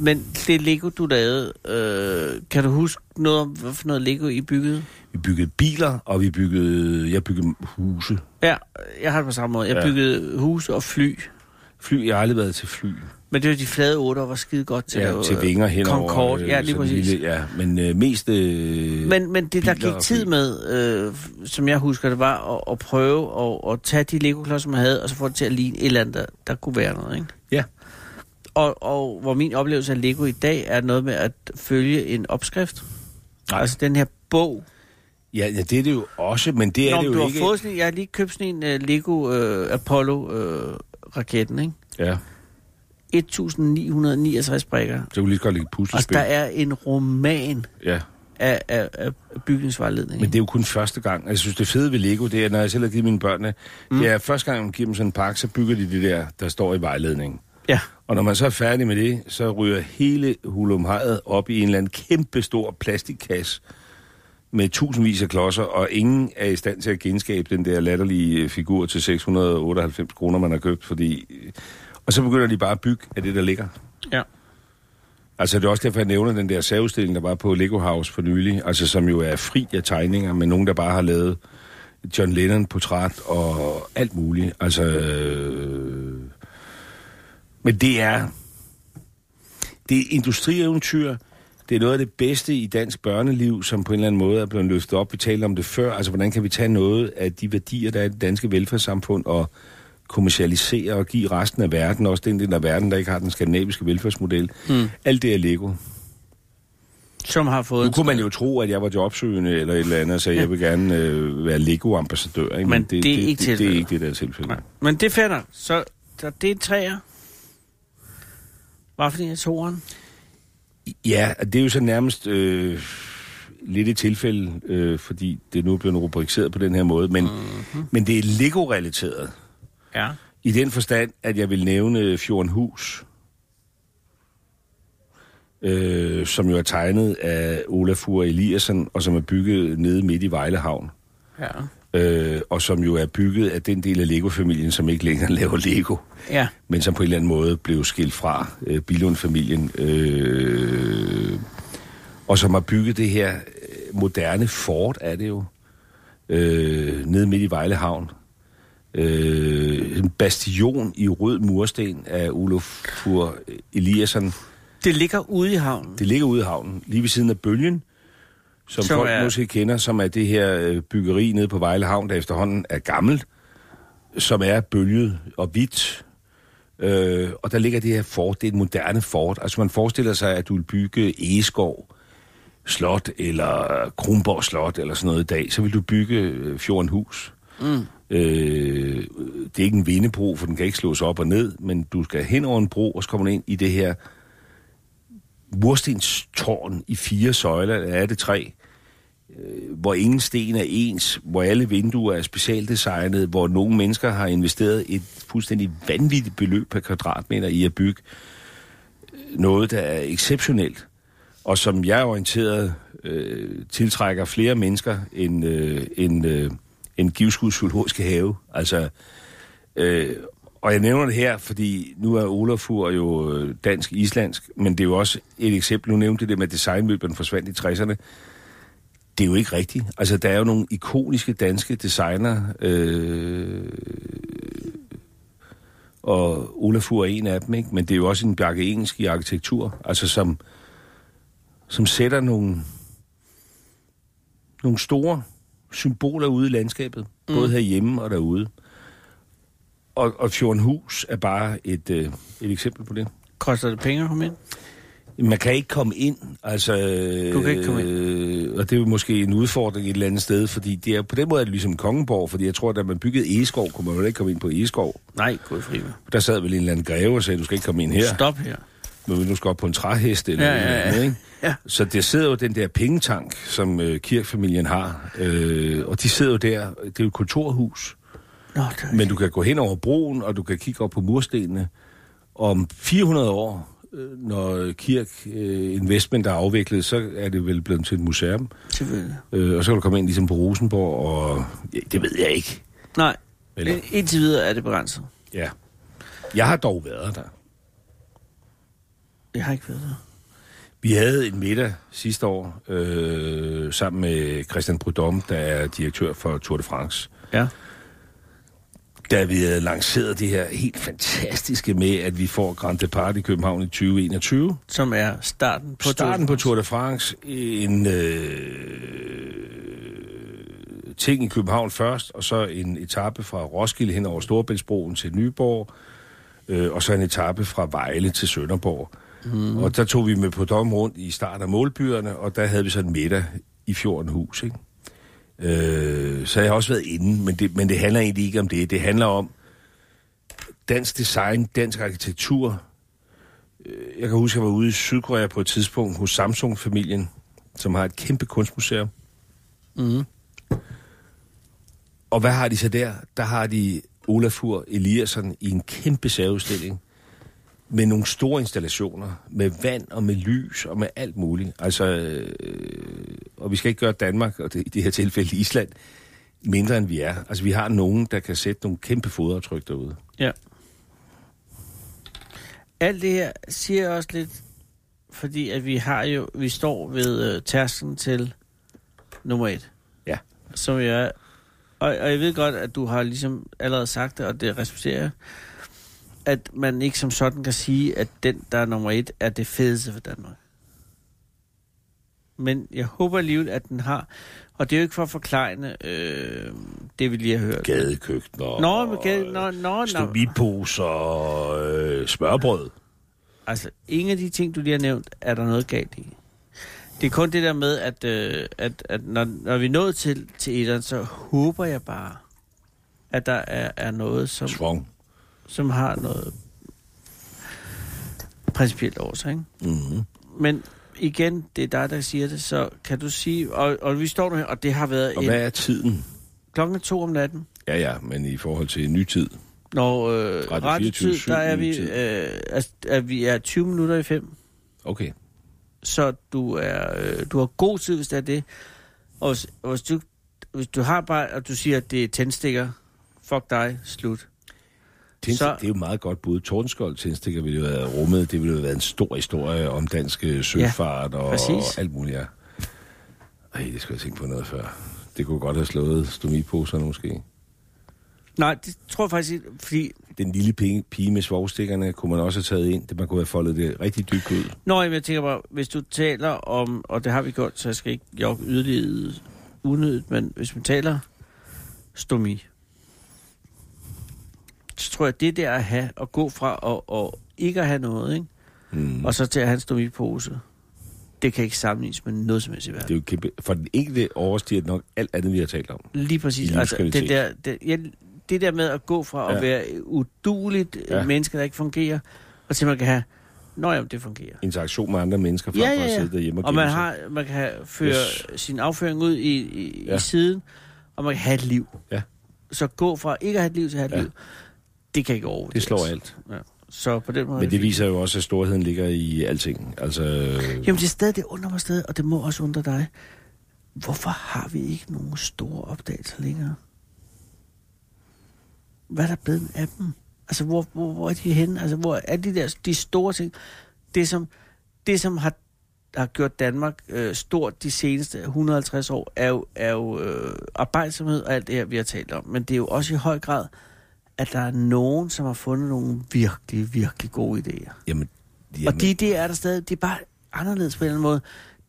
Men det Lego, du lavede, øh, kan du huske noget om, hvad for noget Lego I byggede? Vi byggede biler, og vi byggede, jeg byggede huse. Ja, jeg har det på samme måde. Jeg ja. byggede huse og fly. Fly, jeg har aldrig været til fly. Men det var de flade otter, var skide godt til ja, til vinger henover. Concorde, ja, lige præcis. Lille, ja, men øh, mest øh, Men, men det, der gik tid med, øh, som jeg husker det, var at, at prøve at, at tage de Lego-klodser, man havde, og så få det til at ligne et eller andet, der, der kunne være noget, ikke? Ja. Og, og hvor min oplevelse af Lego i dag er noget med at følge en opskrift. Nej. Altså den her bog. Ja, ja, det er det jo også, men det er Nå, det jo du ikke... Har fået sådan, jeg har lige købt sådan en uh, Lego uh, Apollo-raketten, ikke? Ja, 1969 brikker. så kunne lige godt lægge Altså, puslespil. der er en roman Ja, af, af, af bygningsvejledning. men det er jo kun første gang. Jeg synes, det fede ved Lego, det er, når jeg selv har givet mine børn det, mm. det er, første gang, man giver dem sådan en pakke, så bygger de det der, der står i vejledningen. Ja. Og når man så er færdig med det, så ryger hele hulumhejet op i en eller anden kæmpe stor plastikkasse med tusindvis af klodser, og ingen er i stand til at genskabe den der latterlige figur til 698 kroner, man har købt, fordi... Og så begynder de bare at bygge af det, der ligger. Ja. Altså, det er også derfor, jeg nævner den der særudstilling, der var på Lego House for nylig, altså som jo er fri af tegninger, men nogen, der bare har lavet John Lennon-portræt og alt muligt. Altså, øh... men det er, det er industrieventyr, det er noget af det bedste i dansk børneliv, som på en eller anden måde er blevet løftet op. Vi talte om det før, altså hvordan kan vi tage noget af de værdier, der er i det danske velfærdssamfund, og kommercialisere og give resten af verden, også den del af verden, der ikke har den skandinaviske velfærdsmodel. Mm. Alt det er Lego. Som har fået... Nu kunne man jo tro, at jeg var jobsøgende eller et eller andet, så jeg vil gerne øh, være Lego-ambassadør. Ikke? Men det er ikke det, det, det er ikke det, der er tilfældet. Men det fatter. Så der, det er træer. Hvad for en af toeren? Ja, det er jo så nærmest øh, lidt et tilfælde, øh, fordi det nu er blevet rubriceret på den her måde, men, mm-hmm. men det er Lego-relateret. Ja. I den forstand, at jeg vil nævne Fjordenhus, øh, som jo er tegnet af Olafur Eliasson, og som er bygget nede midt i Vejlehavn. Ja. Øh, og som jo er bygget af den del af Lego-familien, som ikke længere *laughs* laver Lego, Ja. men som på en eller anden måde blev skilt fra øh, Billund-familien, øh, og som har bygget det her øh, moderne fort, er det jo, øh, nede midt i Vejlehavn. Øh, en bastion i rød mursten af Olafur Eliasson. Det ligger ude i havnen. Det ligger ude i havnen, lige ved siden af bølgen, som, Som folk er- er... måske kender, som er det her øh, byggeri nede på Vejle Havn, der efterhånden er gammelt, som er bølget og hvidt. Øh, og der ligger det her fort, det er et moderne fort. Altså man forestiller sig, at du vil bygge Egeskov Slot, eller Kronborg Slot, eller sådan noget i dag, så vil du bygge øh, Fjordenhus. Mm. Øh, det er ikke en vindebro, for den kan ikke slås op og ned, men du skal hen over en bro, og så kommer du ind i det her murstenstårn i fire søjler, eller er det tre, øh, hvor ingen sten er ens, hvor alle vinduer er specialdesignet, hvor nogle mennesker har investeret et fuldstændig vanvittigt beløb per kvadratmeter i at bygge øh, noget, der er exceptionelt, og som jeg er orienteret øh, tiltrækker flere mennesker end, øh, end, øh, end Givskuds Zoologiske Have. Altså, øh, og jeg nævner det her, fordi nu er Olafur jo øh, dansk-islandsk, men det er jo også et eksempel. Nu nævnte det det med designmøblerne forsvandt i 60'erne. Det er jo ikke rigtigt. Altså, der er jo nogle ikoniske danske designer, øh, og Olafur er en af dem, ikke? men det er jo også en Bjarke Engelsk i arkitektur, altså som, som sætter nogle, nogle store symboler ude i landskabet, mm. både herhjemme og derude. Og, og Fjordhus er bare et, øh, et eksempel på det. Koster det penge at komme ind? Man kan ikke komme ind, altså... Du kan ikke komme ind. Øh, og det er jo måske en udfordring et eller andet sted, fordi det er, på den måde er det ligesom Kongenborg, fordi jeg tror, at da man byggede Egeskov, kunne man jo ikke komme ind på Egeskov. Nej, gud fri. Der sad vel en eller anden greve og sagde, du skal ikke komme ind her. Stop her. Men nu skal op på en træhest eller Ja, noget ja, ja. andet, ikke? Ja. Så der sidder jo den der pengetank, som øh, kirkefamilien har, øh, og de sidder jo der, det er jo et kontorhus, Nå, det er men du kan gå hen over broen, og du kan kigge op på murstenene. Om 400 år, når Kirk øh, Investment er afviklet, så er det vel blevet til et museum. selvfølgelig. Øh, og så kan du komme ind ligesom på Rosenborg, og ja, det ved jeg ikke. Nej, Eller? Eller? indtil videre er det begrænset. Ja. Jeg har dog været der. Jeg har ikke været der. Vi havde en middag sidste år øh, sammen med Christian Prudhomme, der er direktør for Tour de France. Ja. Da vi havde lanceret det her helt fantastiske med, at vi får Grand Depart i København i 2021. Som er starten på starten Tour på Tour de France, en øh, ting i København først, og så en etape fra Roskilde hen over Storebæltsbroen til Nyborg, øh, og så en etape fra Vejle til Sønderborg. Mm. Og der tog vi med på dom rundt i starten af målbyerne, og der havde vi så en middag i Fjordenhus, ikke? Øh, så jeg har også været inde, men det, men det handler egentlig ikke om det. Det handler om dansk design, dansk arkitektur, jeg kan huske, at jeg var ude i Sydkorea på et tidspunkt hos Samsung-familien, som har et kæmpe kunstmuseum. Mm. Og hvad har de så der? Der har de Olafur Eliasson i en kæmpe særudstilling med nogle store installationer, med vand og med lys og med alt muligt. Altså, øh, og vi skal ikke gøre Danmark, og det, i det her tilfælde Island, mindre end vi er. Altså, vi har nogen, der kan sætte nogle kæmpe fodaftryk derude. Ja. Alt det her siger også lidt, fordi at vi har jo, vi står ved øh, tærsken til nummer et. Ja. Som jeg er, og, og jeg ved godt, at du har ligesom allerede sagt det, og det respekterer jeg, at man ikke som sådan kan sige, at den, der er nummer et, er det fedeste for Danmark. Men jeg håber alligevel, at den har, og det er jo ikke for at forklejne øh, det, vi lige har hørt. Gadekøkkener, Nå, men gade, nå, nå, stomiposer, øh, smørbrød. Altså, ingen af de ting, du lige har nævnt, er der noget galt i. Det er kun det der med, at, øh, at, at når, når vi er nået til, til etteren, så håber jeg bare, at der er, er noget, som, Svong. Som har noget principielt over sig. Ikke? Mm-hmm. Men igen, det er dig, der siger det, så kan du sige, og, og vi står nu her, og det har været Og en, hvad er tiden? klokken er to om natten. Ja, ja, men i forhold til ny tid. Når øh, Radio radiotid, 24/7 der er vi, øh, altså, at vi er 20 minutter i fem. Okay. så du er øh, du har god tid, hvis det er det. Og hvis, hvis, du, hvis du har bare, og du siger, at det er tændstikker, fuck dig, slut. Tændstik, Så- det er jo meget godt bud. Tordenskold tændstikker ville jo have rummet. Det ville jo have været en stor historie om dansk øh, søfart og, præcis. og alt muligt. Ja. Ej, det skulle jeg tænke på noget før. Det kunne godt have slået stomiposerne måske. Nej, det tror jeg faktisk ikke, fordi... Den lille pige, pige med svovstikkerne kunne man også have taget ind. Det man kunne have foldet det rigtig dybt ud. Nå, jeg tænker bare, hvis du taler om, og det har vi gjort, så jeg skal ikke jogge yderligere unødigt, men hvis man taler stomi, tror jeg, det der at have, at gå fra og, og ikke at have noget, ikke? Mm. og så til at have en stomipose, det kan ikke sammenlignes med noget som helst i verden. Det er jo kæmpe, for den enkelte overstiger nok alt andet, vi har talt om. Lige præcis. Altså, det, der, det, ja, det der med at gå fra at Ja. være uduligt Ja. ja. menneske, der ikke fungerer, og til man kan have Nå jamen, det fungerer. interaktion med andre mennesker, frem Ja, for ja, at ja. sidde derhjemme og, Og man, har, man kan føre Yes. sin afføring ud i, i, ja. Ja. i siden, og man kan have et liv. Ja. Så gå fra ikke at have et liv til at have et Ja. liv, det kan ikke overvurderes. Det slår alt. Ja. Så på den måde Men det viser jo også, at storheden ligger i alting. Altså, Jamen det er stadig, det undrer mig stadig, og det må også undre dig. Hvorfor har vi ikke nogen store opdagelser længere? Hvad er der blevet af dem? Altså, hvor, hvor, hvor er de henne? Altså, hvor er de der de store ting? Det, som, det, som har, har gjort Danmark øh, stort de seneste 150 år, er jo, er jo øh, arbejdsomhed og alt det her, vi har talt om. Men det er jo også i høj grad, at der er nogen, som har fundet nogle virkelig, virkelig gode idéer. jamen, Jamen. Og de idéer er der stadig, det er bare anderledes på en eller anden måde.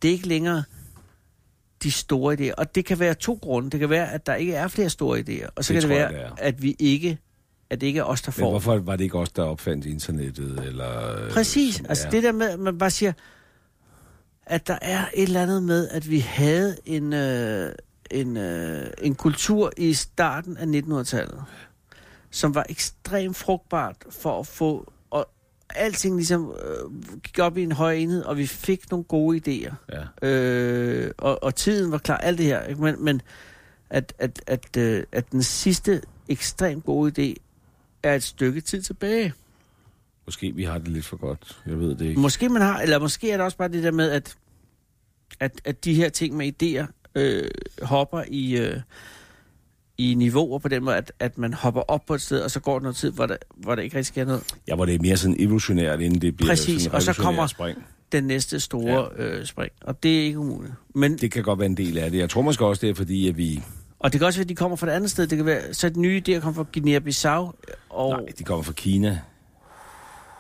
Det er ikke længere de store idéer. Og det kan være to grunde. Det kan være, at der ikke er flere store idéer. Og så Det kan det tror jeg, være, det er. at vi ikke at det ikke er os, der Men får. hvorfor var det ikke os, der opfandt internettet? Eller, Præcis. som Altså er? det der med, at man bare siger, at der er et eller andet med, at vi havde en, øh, en, øh, en kultur i starten af 1900-tallet, som var ekstremt frugtbart for at få, og alting ligesom øh, gik op i en høj enhed, og vi fik nogle gode idéer. Ja. Øh, og, og tiden var klar, alt det her. Ikke? Men, men at, at, at, øh, at den sidste ekstremt gode idé er et stykke tid tilbage. Måske vi har det lidt for godt. Jeg ved det ikke. Måske man har, eller måske er det også bare det der med, at, at, at de her ting med idéer øh, hopper i, øh, i niveauer på den måde, at, at man hopper op på et sted, og så går der noget tid, hvor der, hvor der ikke rigtig sker noget. Ja, hvor det er mere sådan evolutionært, inden det bliver Præcis, sådan og så kommer- spring. Den næste store ja. øh, spring, og det er ikke umuligt. Men, Det kan godt være en del af det. Jeg tror måske også, det er fordi, at vi... og det kan også være, at de kommer fra et andet sted. Det kan være, så den nye idéer kommer fra Guinea-Bissau, og Nej, de kommer fra Kina.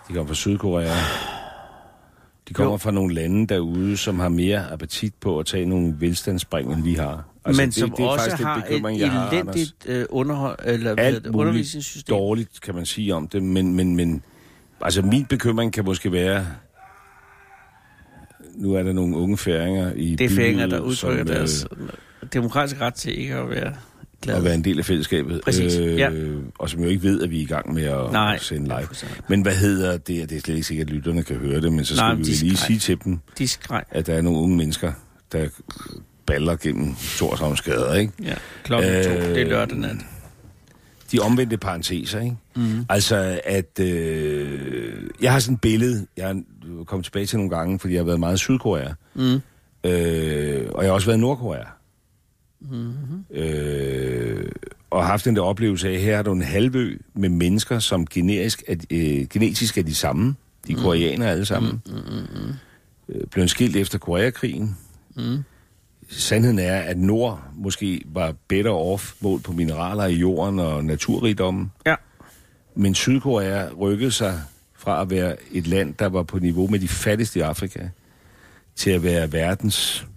De kommer fra Sydkorea. De kommer Jo. fra nogle lande derude, som har mere appetit på at tage nogle velstandsspring, end vi har. altså, men som også faktisk har den bekymring, jeg har, et Anders. elendigt øh, underhold, eller Alt det, undervisningssystem. dårligt, kan man sige om det, men, men, men altså min bekymring kan måske være, nu er der nogle unge færinger i Det er færinger, der udtrykker som, øh, deres demokratiske ret til ikke at være glade. at være en del af fællesskabet. Øh, Præcis, ja. Og som jo ikke ved, at vi er i gang med at Nej, sende live. Men hvad hedder det? Det er slet ikke sikkert, at lytterne kan høre det, men så Nej, skal men vi lige skreg. sige til dem, De skreg. at der er nogle unge mennesker, der baller gennem Torshavns gader, ikke? Ja, klokken øh, to. Øh, Det er lørdag nat. De omvendte parenteser, ikke? Mm. Altså, at øh, jeg har sådan et billede, jeg er kommet tilbage til nogle gange, fordi jeg har været meget i Sydkorea, Mm. øh, og jeg har også været i Nordkorea. Mm-hmm. Øh, og haft den der oplevelse af, at her er der en halvø med mennesker, som generisk er, øh, genetisk er de samme. De er koreanere alle sammen. Mm, mm, mm, Øh, blev skilt efter Koreakrigen. mm. Sandheden er, at Nord måske var better off målt på mineraler i jorden og naturrigdommen. Ja. Men Sydkorea rykkede sig fra at være et land, der var på niveau med de fattigste i Afrika, til at være verdens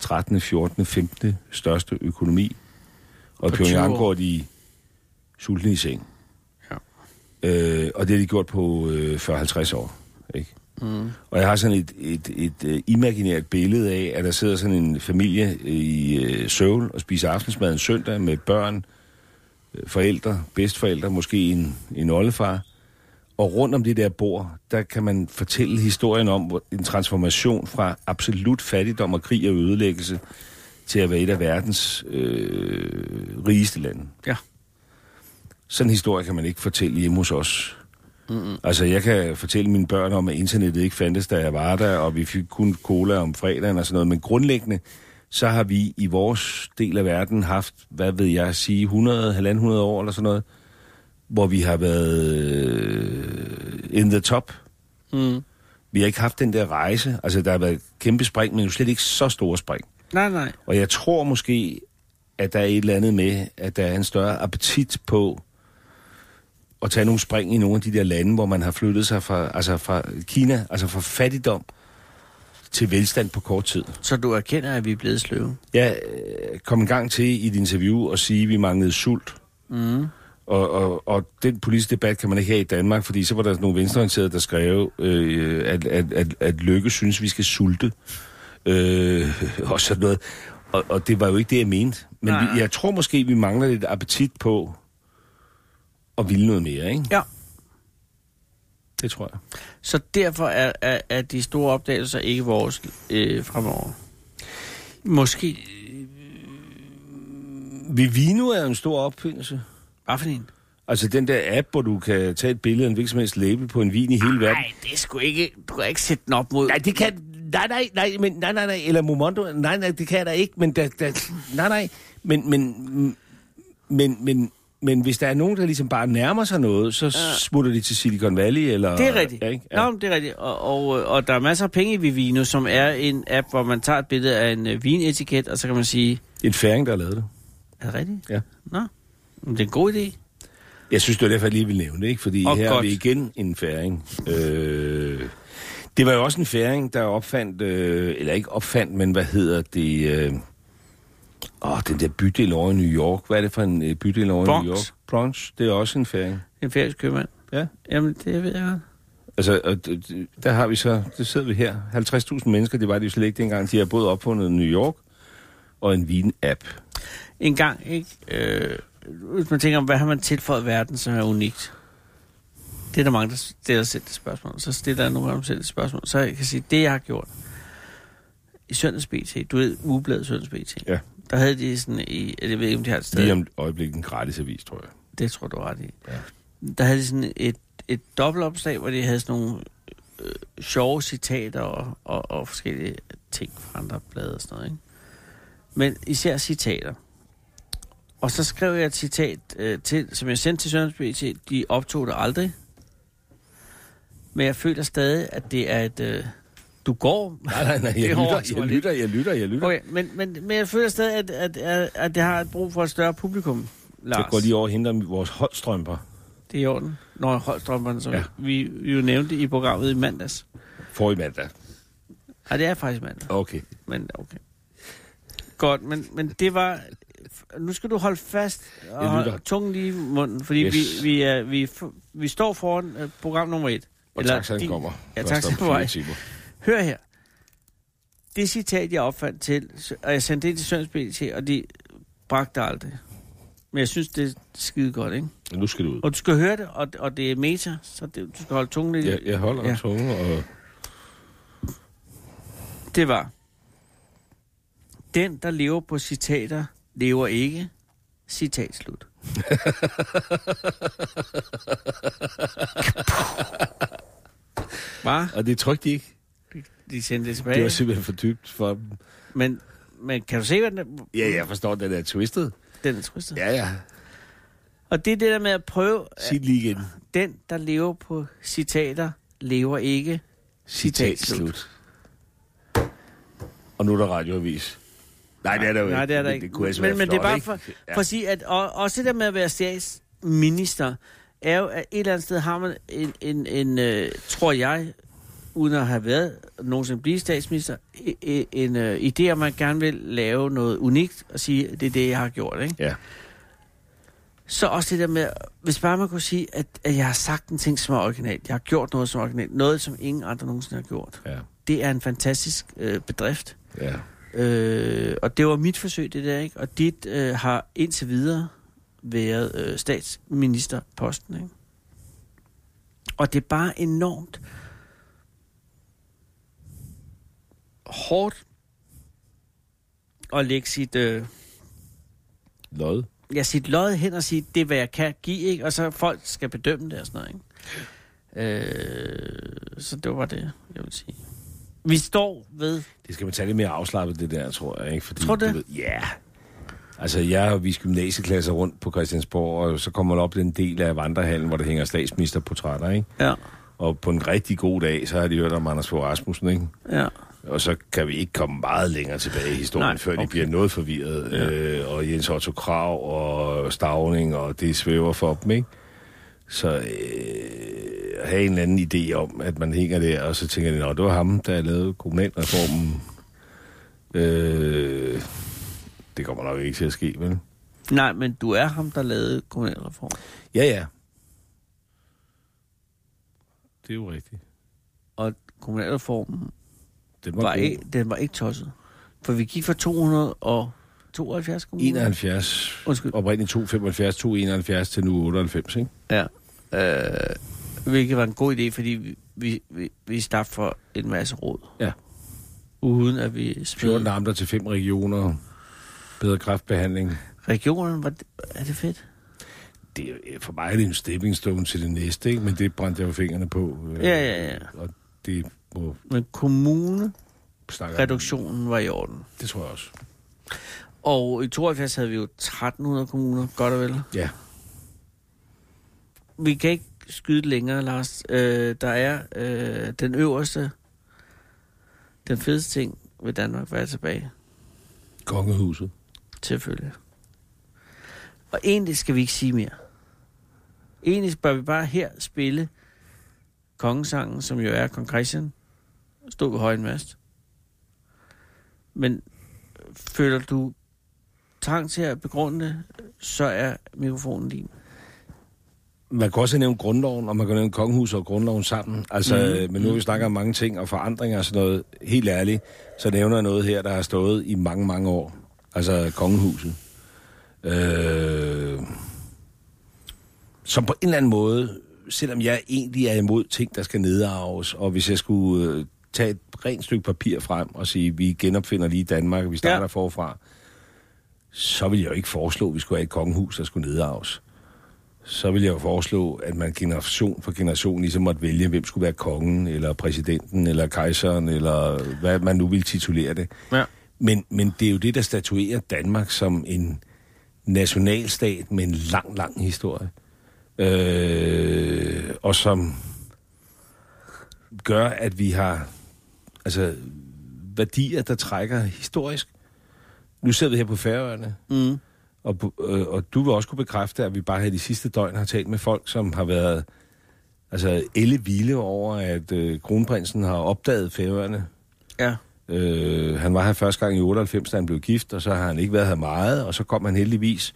13., 14., 15. største økonomi. Og i På 20 Pyongyang år. går de sultne i seng. Ja. Øh, og det har de gjort på øh, 40-50 år. Ikke? Mm. Og jeg har sådan et, et, et, et imaginært billede af, at der sidder sådan en familie i øh, Seoul og spiser aftensmad en søndag med børn, øh, forældre, bedstforældre, måske en, en oldefar. Og rundt om det der bord, der kan man fortælle historien om en transformation fra absolut fattigdom og krig og ødelæggelse til at være et af verdens øh, rigeste lande. Ja. Sådan en historie kan man ikke fortælle hjemme hos os. Mm-mm. Altså, jeg kan fortælle mine børn om, at internettet ikke fandtes, da jeg var der, og vi fik kun cola om fredagen og sådan noget. Men grundlæggende, så har vi i vores del af verden haft, hvad ved jeg sige, 100, 100 år eller sådan noget, hvor vi har været øh, in the top. Mm. Vi har ikke haft den der rejse. Altså, der har været kæmpe spring, men jo slet ikke så store spring. Nej, nej. Og jeg tror måske, at der er et eller andet med, at der er en større appetit på at tage nogle spring i nogle af de der lande, hvor man har flyttet sig fra, altså fra Kina, altså fra fattigdom til velstand på kort tid. Så du erkender, at vi er blevet sløve? Jeg øh, kom en gang til i et interview og sige, at vi manglede sult. Mm. Og, og, og den politiske debat kan man ikke have i Danmark, fordi så var der nogle venstreorienterede, der skrev, øh, at, at, at, at Lykke synes, vi skal sulte. Øh, *laughs* og sådan noget. Og, og det var jo ikke det, jeg mente. Men Nej. vi, jeg tror måske, vi mangler lidt appetit på at ville noget mere, ikke? Ja. Det tror jeg. Så derfor er, er, er de store opdagelser ikke vores øh, fremover. Måske. Vivino er en stor opfindelse. Hvad for en? Altså den der app, hvor du kan tage et billede af en hvilken som helst label på en vin i hele verden. Nej, det sgu ikke... Du kan ikke sætte den op mod... Nej, det kan... Nej, nej, nej, men, nej, nej, nej, eller Momondo, nej, nej, det kan jeg da ikke, men der, der, nej, nej, men, men, men, men, men hvis der er nogen, der ligesom bare nærmer sig noget, så smutter de til Silicon Valley, eller... Det er rigtigt. Ja, ikke? Ja. Nå, det er rigtigt. Og, og, og der er masser af penge i Vivino, som er en app, hvor man tager et billede af en øh, vinetiket, og så kan man sige, En færing, der har lavet det. er det rigtigt? Ja. Nå, det er en god idé. Jeg synes, det var derfor, jeg lige ville nævne det, ikke? Fordi Og her er godt. vi igen en færing. Øh, det var jo også en færing, der opfandt, øh, eller ikke opfandt, men hvad hedder det... Øh, åh, den der bydel over i New York. Hvad er det for en øh, bydel over Bronx. i New York? Bronx. Det er også en færing. En færøsk købmand. Ja. Jamen, det ved jeg godt. Altså, og der har vi så, det sidder vi her, 50.000 mennesker, det var det jo slet ikke dengang, de har både opfundet New York og en vin-app. En gang, ikke? Øh, hvis man tænker, hvad har man tilføjet verden, som er unikt? Det er der mange, der stiller selv det spørgsmål. Så stiller jeg nogle dem selv det spørgsmål. Så jeg kan sige, det jeg har gjort i Søndags BT, du ved, ugebladet Søndags BT, Ja. der havde de sådan i, jeg ved ikke, om de har et sted, Lige om et øjeblik en gratis avis, tror jeg. det tror du ret i. Ja. Der havde de sådan et, et dobbeltopslag, hvor de havde sådan nogle øh, sjove citater og, og, og forskellige ting fra andre blade og sådan noget, ikke? Men især citater. Og så skrev jeg et citat øh, til, som jeg sendte til Søndags BT. De optog det aldrig. Men jeg føler stadig, at det er et... Øh, du går. *laughs* Nej, nej, nej, jeg lytter, jeg mig lidt. lytter, jeg lytter, jeg lytter. Okay, men, men, men jeg føler stadig, at, at, at, at det har et brug for et større publikum, Lars. Jeg går lige over og henter vores holdstrømper. Det er i orden. Når holdstrømperne, som Ja. vi, vi jo nævnte i programmet i mandags. For i mandag. Ja, det er faktisk mandag. Okay. Men okay. Godt, men, men det var... Nu skal du holde fast og holde tungen lige i munden, fordi Yes. vi, vi, er, vi, vi står foran uh, program nummer et. Og taxaen kommer. Ja, taxaen på vej. Hør her. Det citat, jeg opfandt til, og jeg sendte det til Søns BT, og de bragte det aldrig. Men jeg synes, det er skide godt, ikke? Nu skal du ud. Og du skal høre det, og, og det er meta, så det, du skal holde tungen lidt. Jeg, jeg holder Ja. ja. tungen, og Det var, den, der lever på citater, lever ikke. Citat slut. Hvad? og det trykte de ikke. De sendte det tilbage. Det var simpelthen for dybt for dem. men, men kan du se, hvad den, Ja, jeg forstår, den er twistet. den er twistet? Ja, ja. Og det er det der med at prøve, Sig lige igen. den, der lever på citater, lever ikke. Citat slut. Og nu er der radioavis. Nej, det er der jo Nej, det er der ikke. Det kunne altså men, men det er bare ikke? for, Ja. for at sige, at og, også det der med at være statsminister, er jo, at et eller andet sted har man en, en, en øh, tror jeg, uden at have været nogensinde blive statsminister, en, en, en øh, idé, at man gerne vil lave noget unikt og sige, det er det, jeg har gjort, ikke? Ja. Så også det der med, hvis bare man kunne sige, at, at jeg har sagt en ting, som er originalt. Jeg har gjort noget, som er originalt. Noget, som ingen andre nogensinde har gjort. Ja. Det er en fantastisk øh, bedrift. Ja. Øh, og det var mit forsøg, det der, ikke? Og dit øh, har indtil videre været øh, statsministerposten, ikke? Og det er bare enormt hårdt at lægge sit, øh, Lod. ja, sit lod hen og sige, det er, hvad jeg kan give, ikke? Og så folk skal bedømme det og sådan noget, ikke? Øh, så det var det, jeg vil sige. Vi står ved... Det skal man tage lidt mere afslappet, det der, tror jeg. Ikke? Fordi, Tror du det? Ja. Altså, jeg har vist gymnasieklasser rundt på Christiansborg, og så kommer man op til en del af vandrehallen, hvor der hænger statsministerportrætter, ikke? Ja, Og på en rigtig god dag, så har de hørt om Anders Fogh Rasmussen, ikke? ja. Og så kan vi ikke komme meget længere tilbage i historien, Nej, før de okay. bliver noget forvirret. Ja. Øh, og Jens Otto Krav og Stavning, og det svæver for dem, ikke? Så øh, at have en eller anden idé om, at man hænger der, og så tænker de, at det var ham, der lavede kommunalreformen. Øh, det kommer nok ikke til at ske, vel? Nej, men du er ham, der lavede kommunalreform. Ja, ja. Det er jo rigtigt. Og kommunalreformen Den var, var, god. ikke, den var ikke tosset. For vi gik fra 272 kommuner. 71, Undskyld. oprindeligt 275, 271 til nu 98, ikke? Ja. Øh, Hvilket var en god idé, fordi vi, vi, vi, vi slap for en masse råd. Ja. Uden at vi 14 smed amter til fem regioner, bedre kræftbehandling. regionen. Var det, er det fedt? Det er, for mig er det en stepping stone til det næste, ikke? men det brændte jeg jo fingrene på. øh, Ja, ja, ja. Og det må Men kommunereduktionen snakke om. var i orden. Det tror jeg også. Og i 72 havde vi jo 1300 kommuner, godt og vel. Ja. Vi kan ikke skyde længere, Lars. Øh, der er øh, den øverste, den fedeste ting ved Danmark, er tilbage? Kongehuset. Selvfølgelig. Og egentlig skal vi ikke sige mere. Egentlig bør vi bare her spille kongesangen, som jo er Kong Christian, stå ved højen mast. Men føler du trang til at begrunde det, så er mikrofonen din. Man kan også nævne grundloven, og man kan nævne kongehuset og grundloven sammen. Altså, mm. men nu vi snakker om mange ting og forandringer og sådan noget. Helt ærligt, så nævner jeg noget her, der har stået i mange, mange år. Altså kongehuset. Øh, som på en eller anden måde, selvom jeg egentlig er imod ting, der skal nedarves, og hvis jeg skulle øh, tage et rent stykke papir frem og sige, vi genopfinder lige Danmark, og vi starter Ja. ja. forfra, så vil jeg jo ikke foreslå, at vi skulle have et kongehus, der skulle nedarves så vil jeg jo foreslå, at man generation for generation ligesom måtte vælge, hvem skulle være kongen, eller præsidenten, eller kejseren, eller hvad man nu vil titulere det. Ja. Men, men det er jo det, der statuerer Danmark som en nationalstat med en lang, lang historie. Øh, og som gør, at vi har altså, værdier, der trækker historisk. Nu sidder vi her på Færøerne, Mm. Og, øh, og du vil også kunne bekræfte, at vi bare her de sidste døgn har talt med folk, som har været altså elle vilde over, at øh, kronprinsen har opdaget færøerne. Ja. Øh, han var her første gang i 98, da han blev gift, og så har han ikke været her meget, og så kom han heldigvis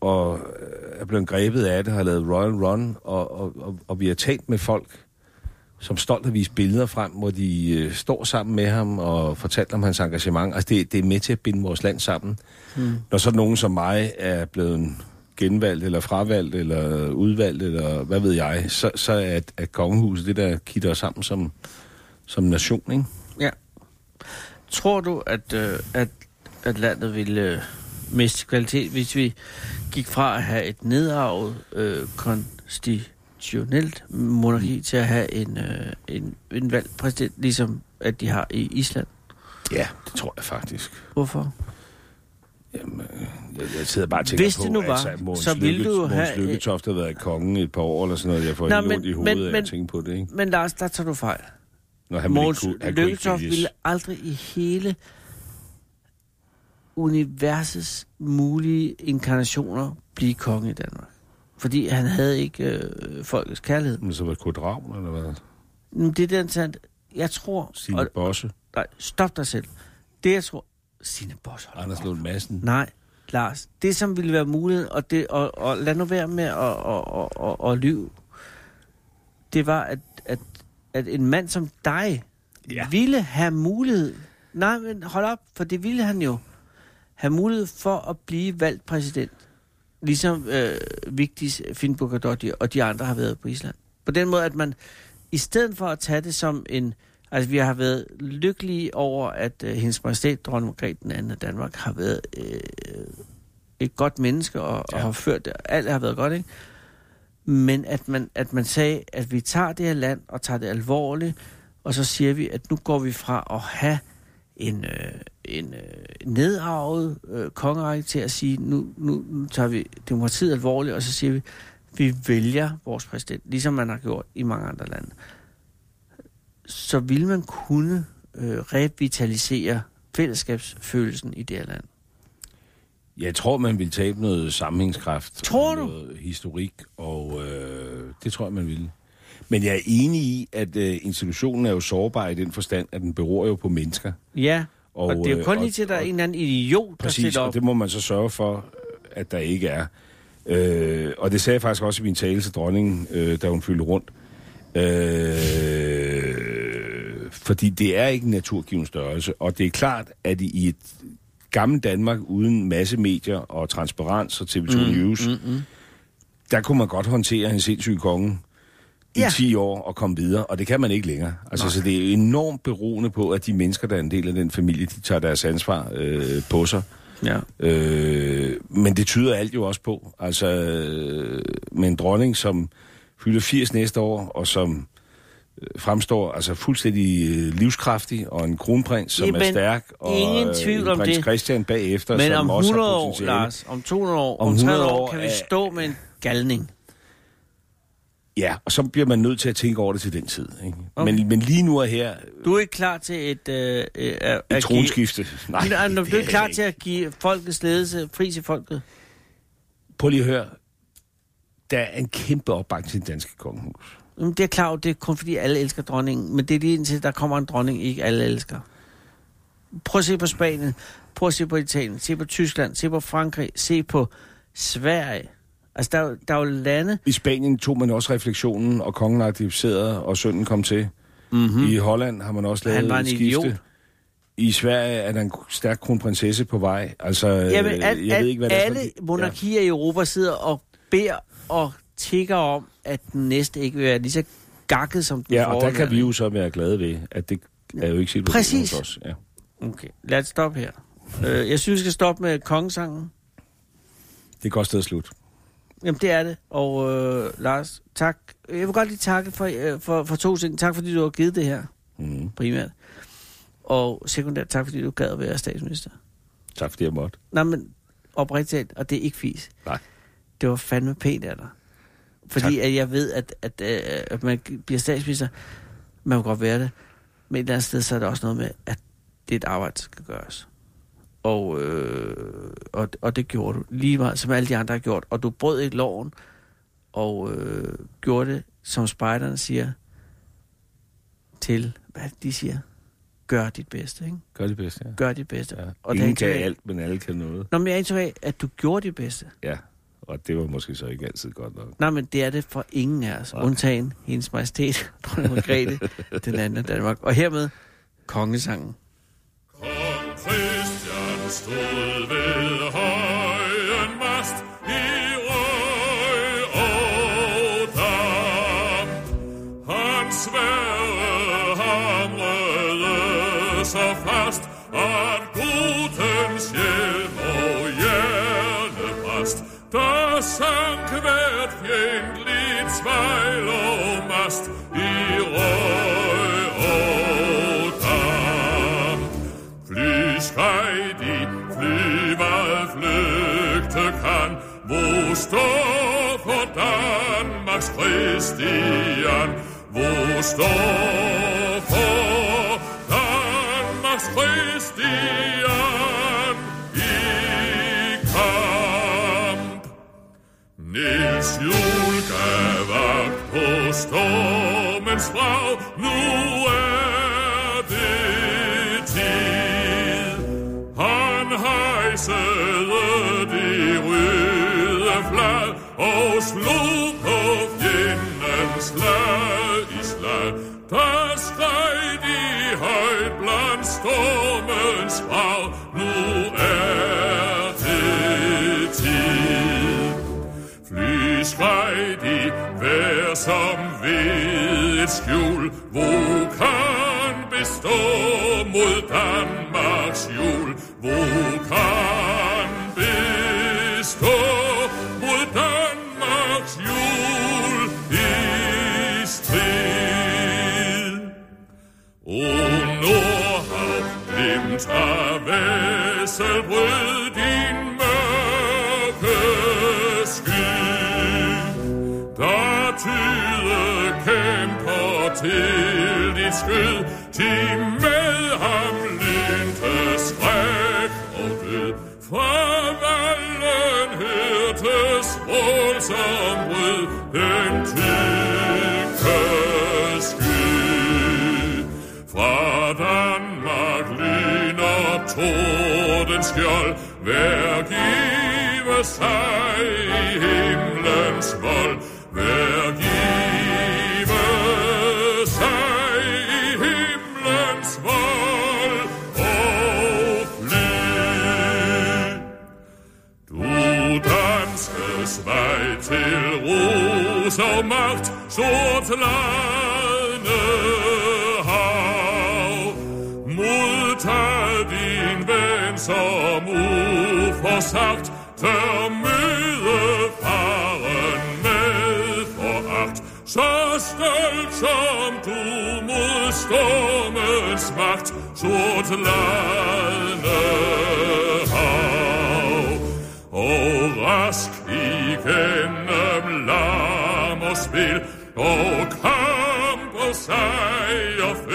og øh, er blevet grebet af det, har lavet Royal Run, og, og, og, og vi har talt med folk, som stolt har vist billeder frem, hvor de øh, står sammen med ham og fortalt om hans engagement. Altså det, det er med til at binde vores land sammen. Mm. Når så nogen som mig er blevet genvalgt, eller fravalgt, eller udvalgt, eller hvad ved jeg, så, så er at, at kongehuset det, der kitter os sammen som, som nation, ikke? Ja. Tror du, at, øh, at, at landet ville øh, miste kvalitet, hvis vi gik fra at have et nedarvet øh, konstitutionelt monarki til at have en, øh, en, en valgt præsident, ligesom at de har i Island? Ja, det tror jeg faktisk. Hvorfor? Jamen, øh, jeg, jeg sidder bare og tænker Hvis på, det nu var, altså, Mogens så ville Lykke, du Mogens have- Lykketoft har været konge et par år eller sådan noget. Jeg får Nå, helt men- ondt i hovedet men- af at tænke på det, ikke? Men Lars, der tager du fejl. Når han ville ikke kunne, han Lykketoft ville aldrig i hele universets mulige inkarnationer blive konge i Danmark. Fordi han havde ikke øh, folkets kærlighed. Men så var det Kurt Ravn, eller hvad? Men det er den sandt. Jeg tror... Signe Bosse, nej, stop dig selv. Det jeg tror... Signe Boss, hold Anders. Lund Madsen. Nej, Lars. Det som ville være muligt, og, det, og, og lad nu være med at, at, at, at, at lyve, det var, at, at, at en mand som dig Ja. ville have mulighed... Nej, men hold op, for det ville han jo. Have mulighed for at blive valgt præsident. Ligesom øh, Vigdis, Finnbogadottir og de andre har været på Island. På den måde, at man i stedet for at tage det som en... Altså, vi har været lykkelige over, at øh, hendes majestæt, dronning Margrethe den anden af Danmark, har været øh, et godt menneske og, ja. og har ført det. Alt har været godt, ikke? Men at man, at man sagde, at vi tager det her land og tager det alvorligt, og så siger vi, at nu går vi fra at have en, øh, en øh, nedarvet øh, kongerække til at sige, nu, nu, nu tager vi demokratiet alvorligt, og så siger vi, vi vælger vores præsident, ligesom man har gjort i mange andre lande. Så vil man kunne øh, revitalisere fællesskabsfølelsen i det her land. Jeg tror, man vil tabe noget sammenhængskraft. Tror du? Noget historik, og øh, det tror jeg, man vil. Men jeg er enig i, at øh, institutionen er jo sårbar i den forstand, at den beror jo på mennesker. Ja, og, og det er jo øh, kun og- lige til, at der er en eller anden idiot, der Præcis, stiller op. og det må man så sørge for, at der ikke er. Øh, og det sagde jeg faktisk også i min tale til dronningen, øh, da hun fyldte rundt. Øh, fordi det er ikke en naturgiven størrelse, og det er klart, at i, i et gammelt Danmark uden masse medier og transparens og TV2 mm, News, mm, mm. der kunne man godt håndtere en sindssyg konge, i Ja. 10 år og komme videre, og det kan man ikke længere. Altså, så det er enormt beroende på, at de mennesker, der er en del af den familie, de tager deres ansvar øh, på sig. Ja. Øh, men det tyder alt jo også på. Altså, øh, med en dronning, som fylder 80 næste år, og som øh, fremstår altså fuldstændig øh, livskraftig, og en kronprins, som Jamen, er stærk, og ingen tvivl om prins det. Christian bagefter, Men som om også 100 har år, potentiale. Lars, om 200 år, Om om 300 100 år, år kan vi stå med en galning. Ja, og så bliver man nødt til at tænke over det til den tid. Ikke? Okay. Men, men lige nu er her Du er ikke klar til et... Øh, øh, et at tronskifte. Nej, Give, nej, du er ikke klar til at give folkets ledelse fri til folket. Prøv lige at høre. Der er en kæmpe opbakning til den danske kongehus. Jamen, det er klart, det er kun fordi alle elsker dronningen, men det er lige indtil der kommer en dronning, ikke alle elsker. Prøv at se på Spanien, prøv at se på Italien, se på Tyskland, se på Frankrig, se på Sverige. Altså, der, er der er jo lande... I Spanien tog man også refleksionen, og kongen aktiviserede, og sønnen kom til. Mm-hmm. I Holland har man også lavet Han var en skifte. idiot. I Sverige er der en stærk kronprinsesse på vej. Altså, Jamen, øh, al, jeg ved ikke, hvad er alle de- monarkier i Europa sidder og beder og tigger om, at den næste ikke vil være lige så gakket som den Ja, og der kan vi jo så være glade ved, at det er jo ikke situationen Præcis. hos os. Ja. Okay, lad os stoppe her. Øh, jeg synes, vi skal stoppe med kongesangen. Det er et godt sted at slutte. Jamen, det er det. Og øh, Lars, tak. Jeg vil godt lige takke for, øh, for, for to ting. Tak, fordi du har givet det her, Mm. primært. Og sekundært, tak, fordi du gad at være statsminister. Tak fordi jeg måtte. Nej, men oprigtigt talt, og det er ikke fis. Nej. Det var fandme pænt af dig. Fordi at jeg ved, at, at, øh, at man bliver statsminister. Man må godt være det. Men et eller andet sted, så er det også noget med, at det er et arbejde, der skal gøres. Og, øh, og, og det gjorde du. Lige meget som alle de andre har gjort. Og du brød ikke loven. Og øh, gjorde det, som spejderne siger, til, hvad de siger? Gør dit bedste, ikke? Gør det bedste, ja. Gør dit bedste. ja. Og er Ingen kan tilbage. alt, men alle kan noget. Nå, men jeg er af, at du gjorde dit bedste. Ja, og det var måske så ikke altid godt nok. Nej, men det er det for ingen af os. Nej. Undtagen hendes majestæt, *laughs* dronning Margrethe, den anden af Danmark. Og hermed kongesangen. Stod ved højen mast i røg og damp. Han sværede hamrede så fast, at gudens hjem og hjernepast. Der sank hvert fjendtligt svejl og står for Danmarks Christian, hvor står for Danmarks Christian i kamp. Niels Juhl gav vagt på stormens brag, nu er og slog på fjendens slag i slag. Der skreg de højt blandt stormens brag, nu er det tid. Fly skreg de, hver som ved et skjul, Vulkan består mod Danmarks jul, Vulkan skød, de med ham lynte skræk og død. Fra vallen hørtes råd, som brød den tykke sky. Fra Danmark lyner torden skjold, hver give sig i himlens vold, hver give Du danskes magt, sort lejne hav. Modtag din ven som uforsagt, tør møde faren med foragt. Så stolt som du mod stormens magt, sort lejne hav. Og rask igennem land og spil, og kamp og sejr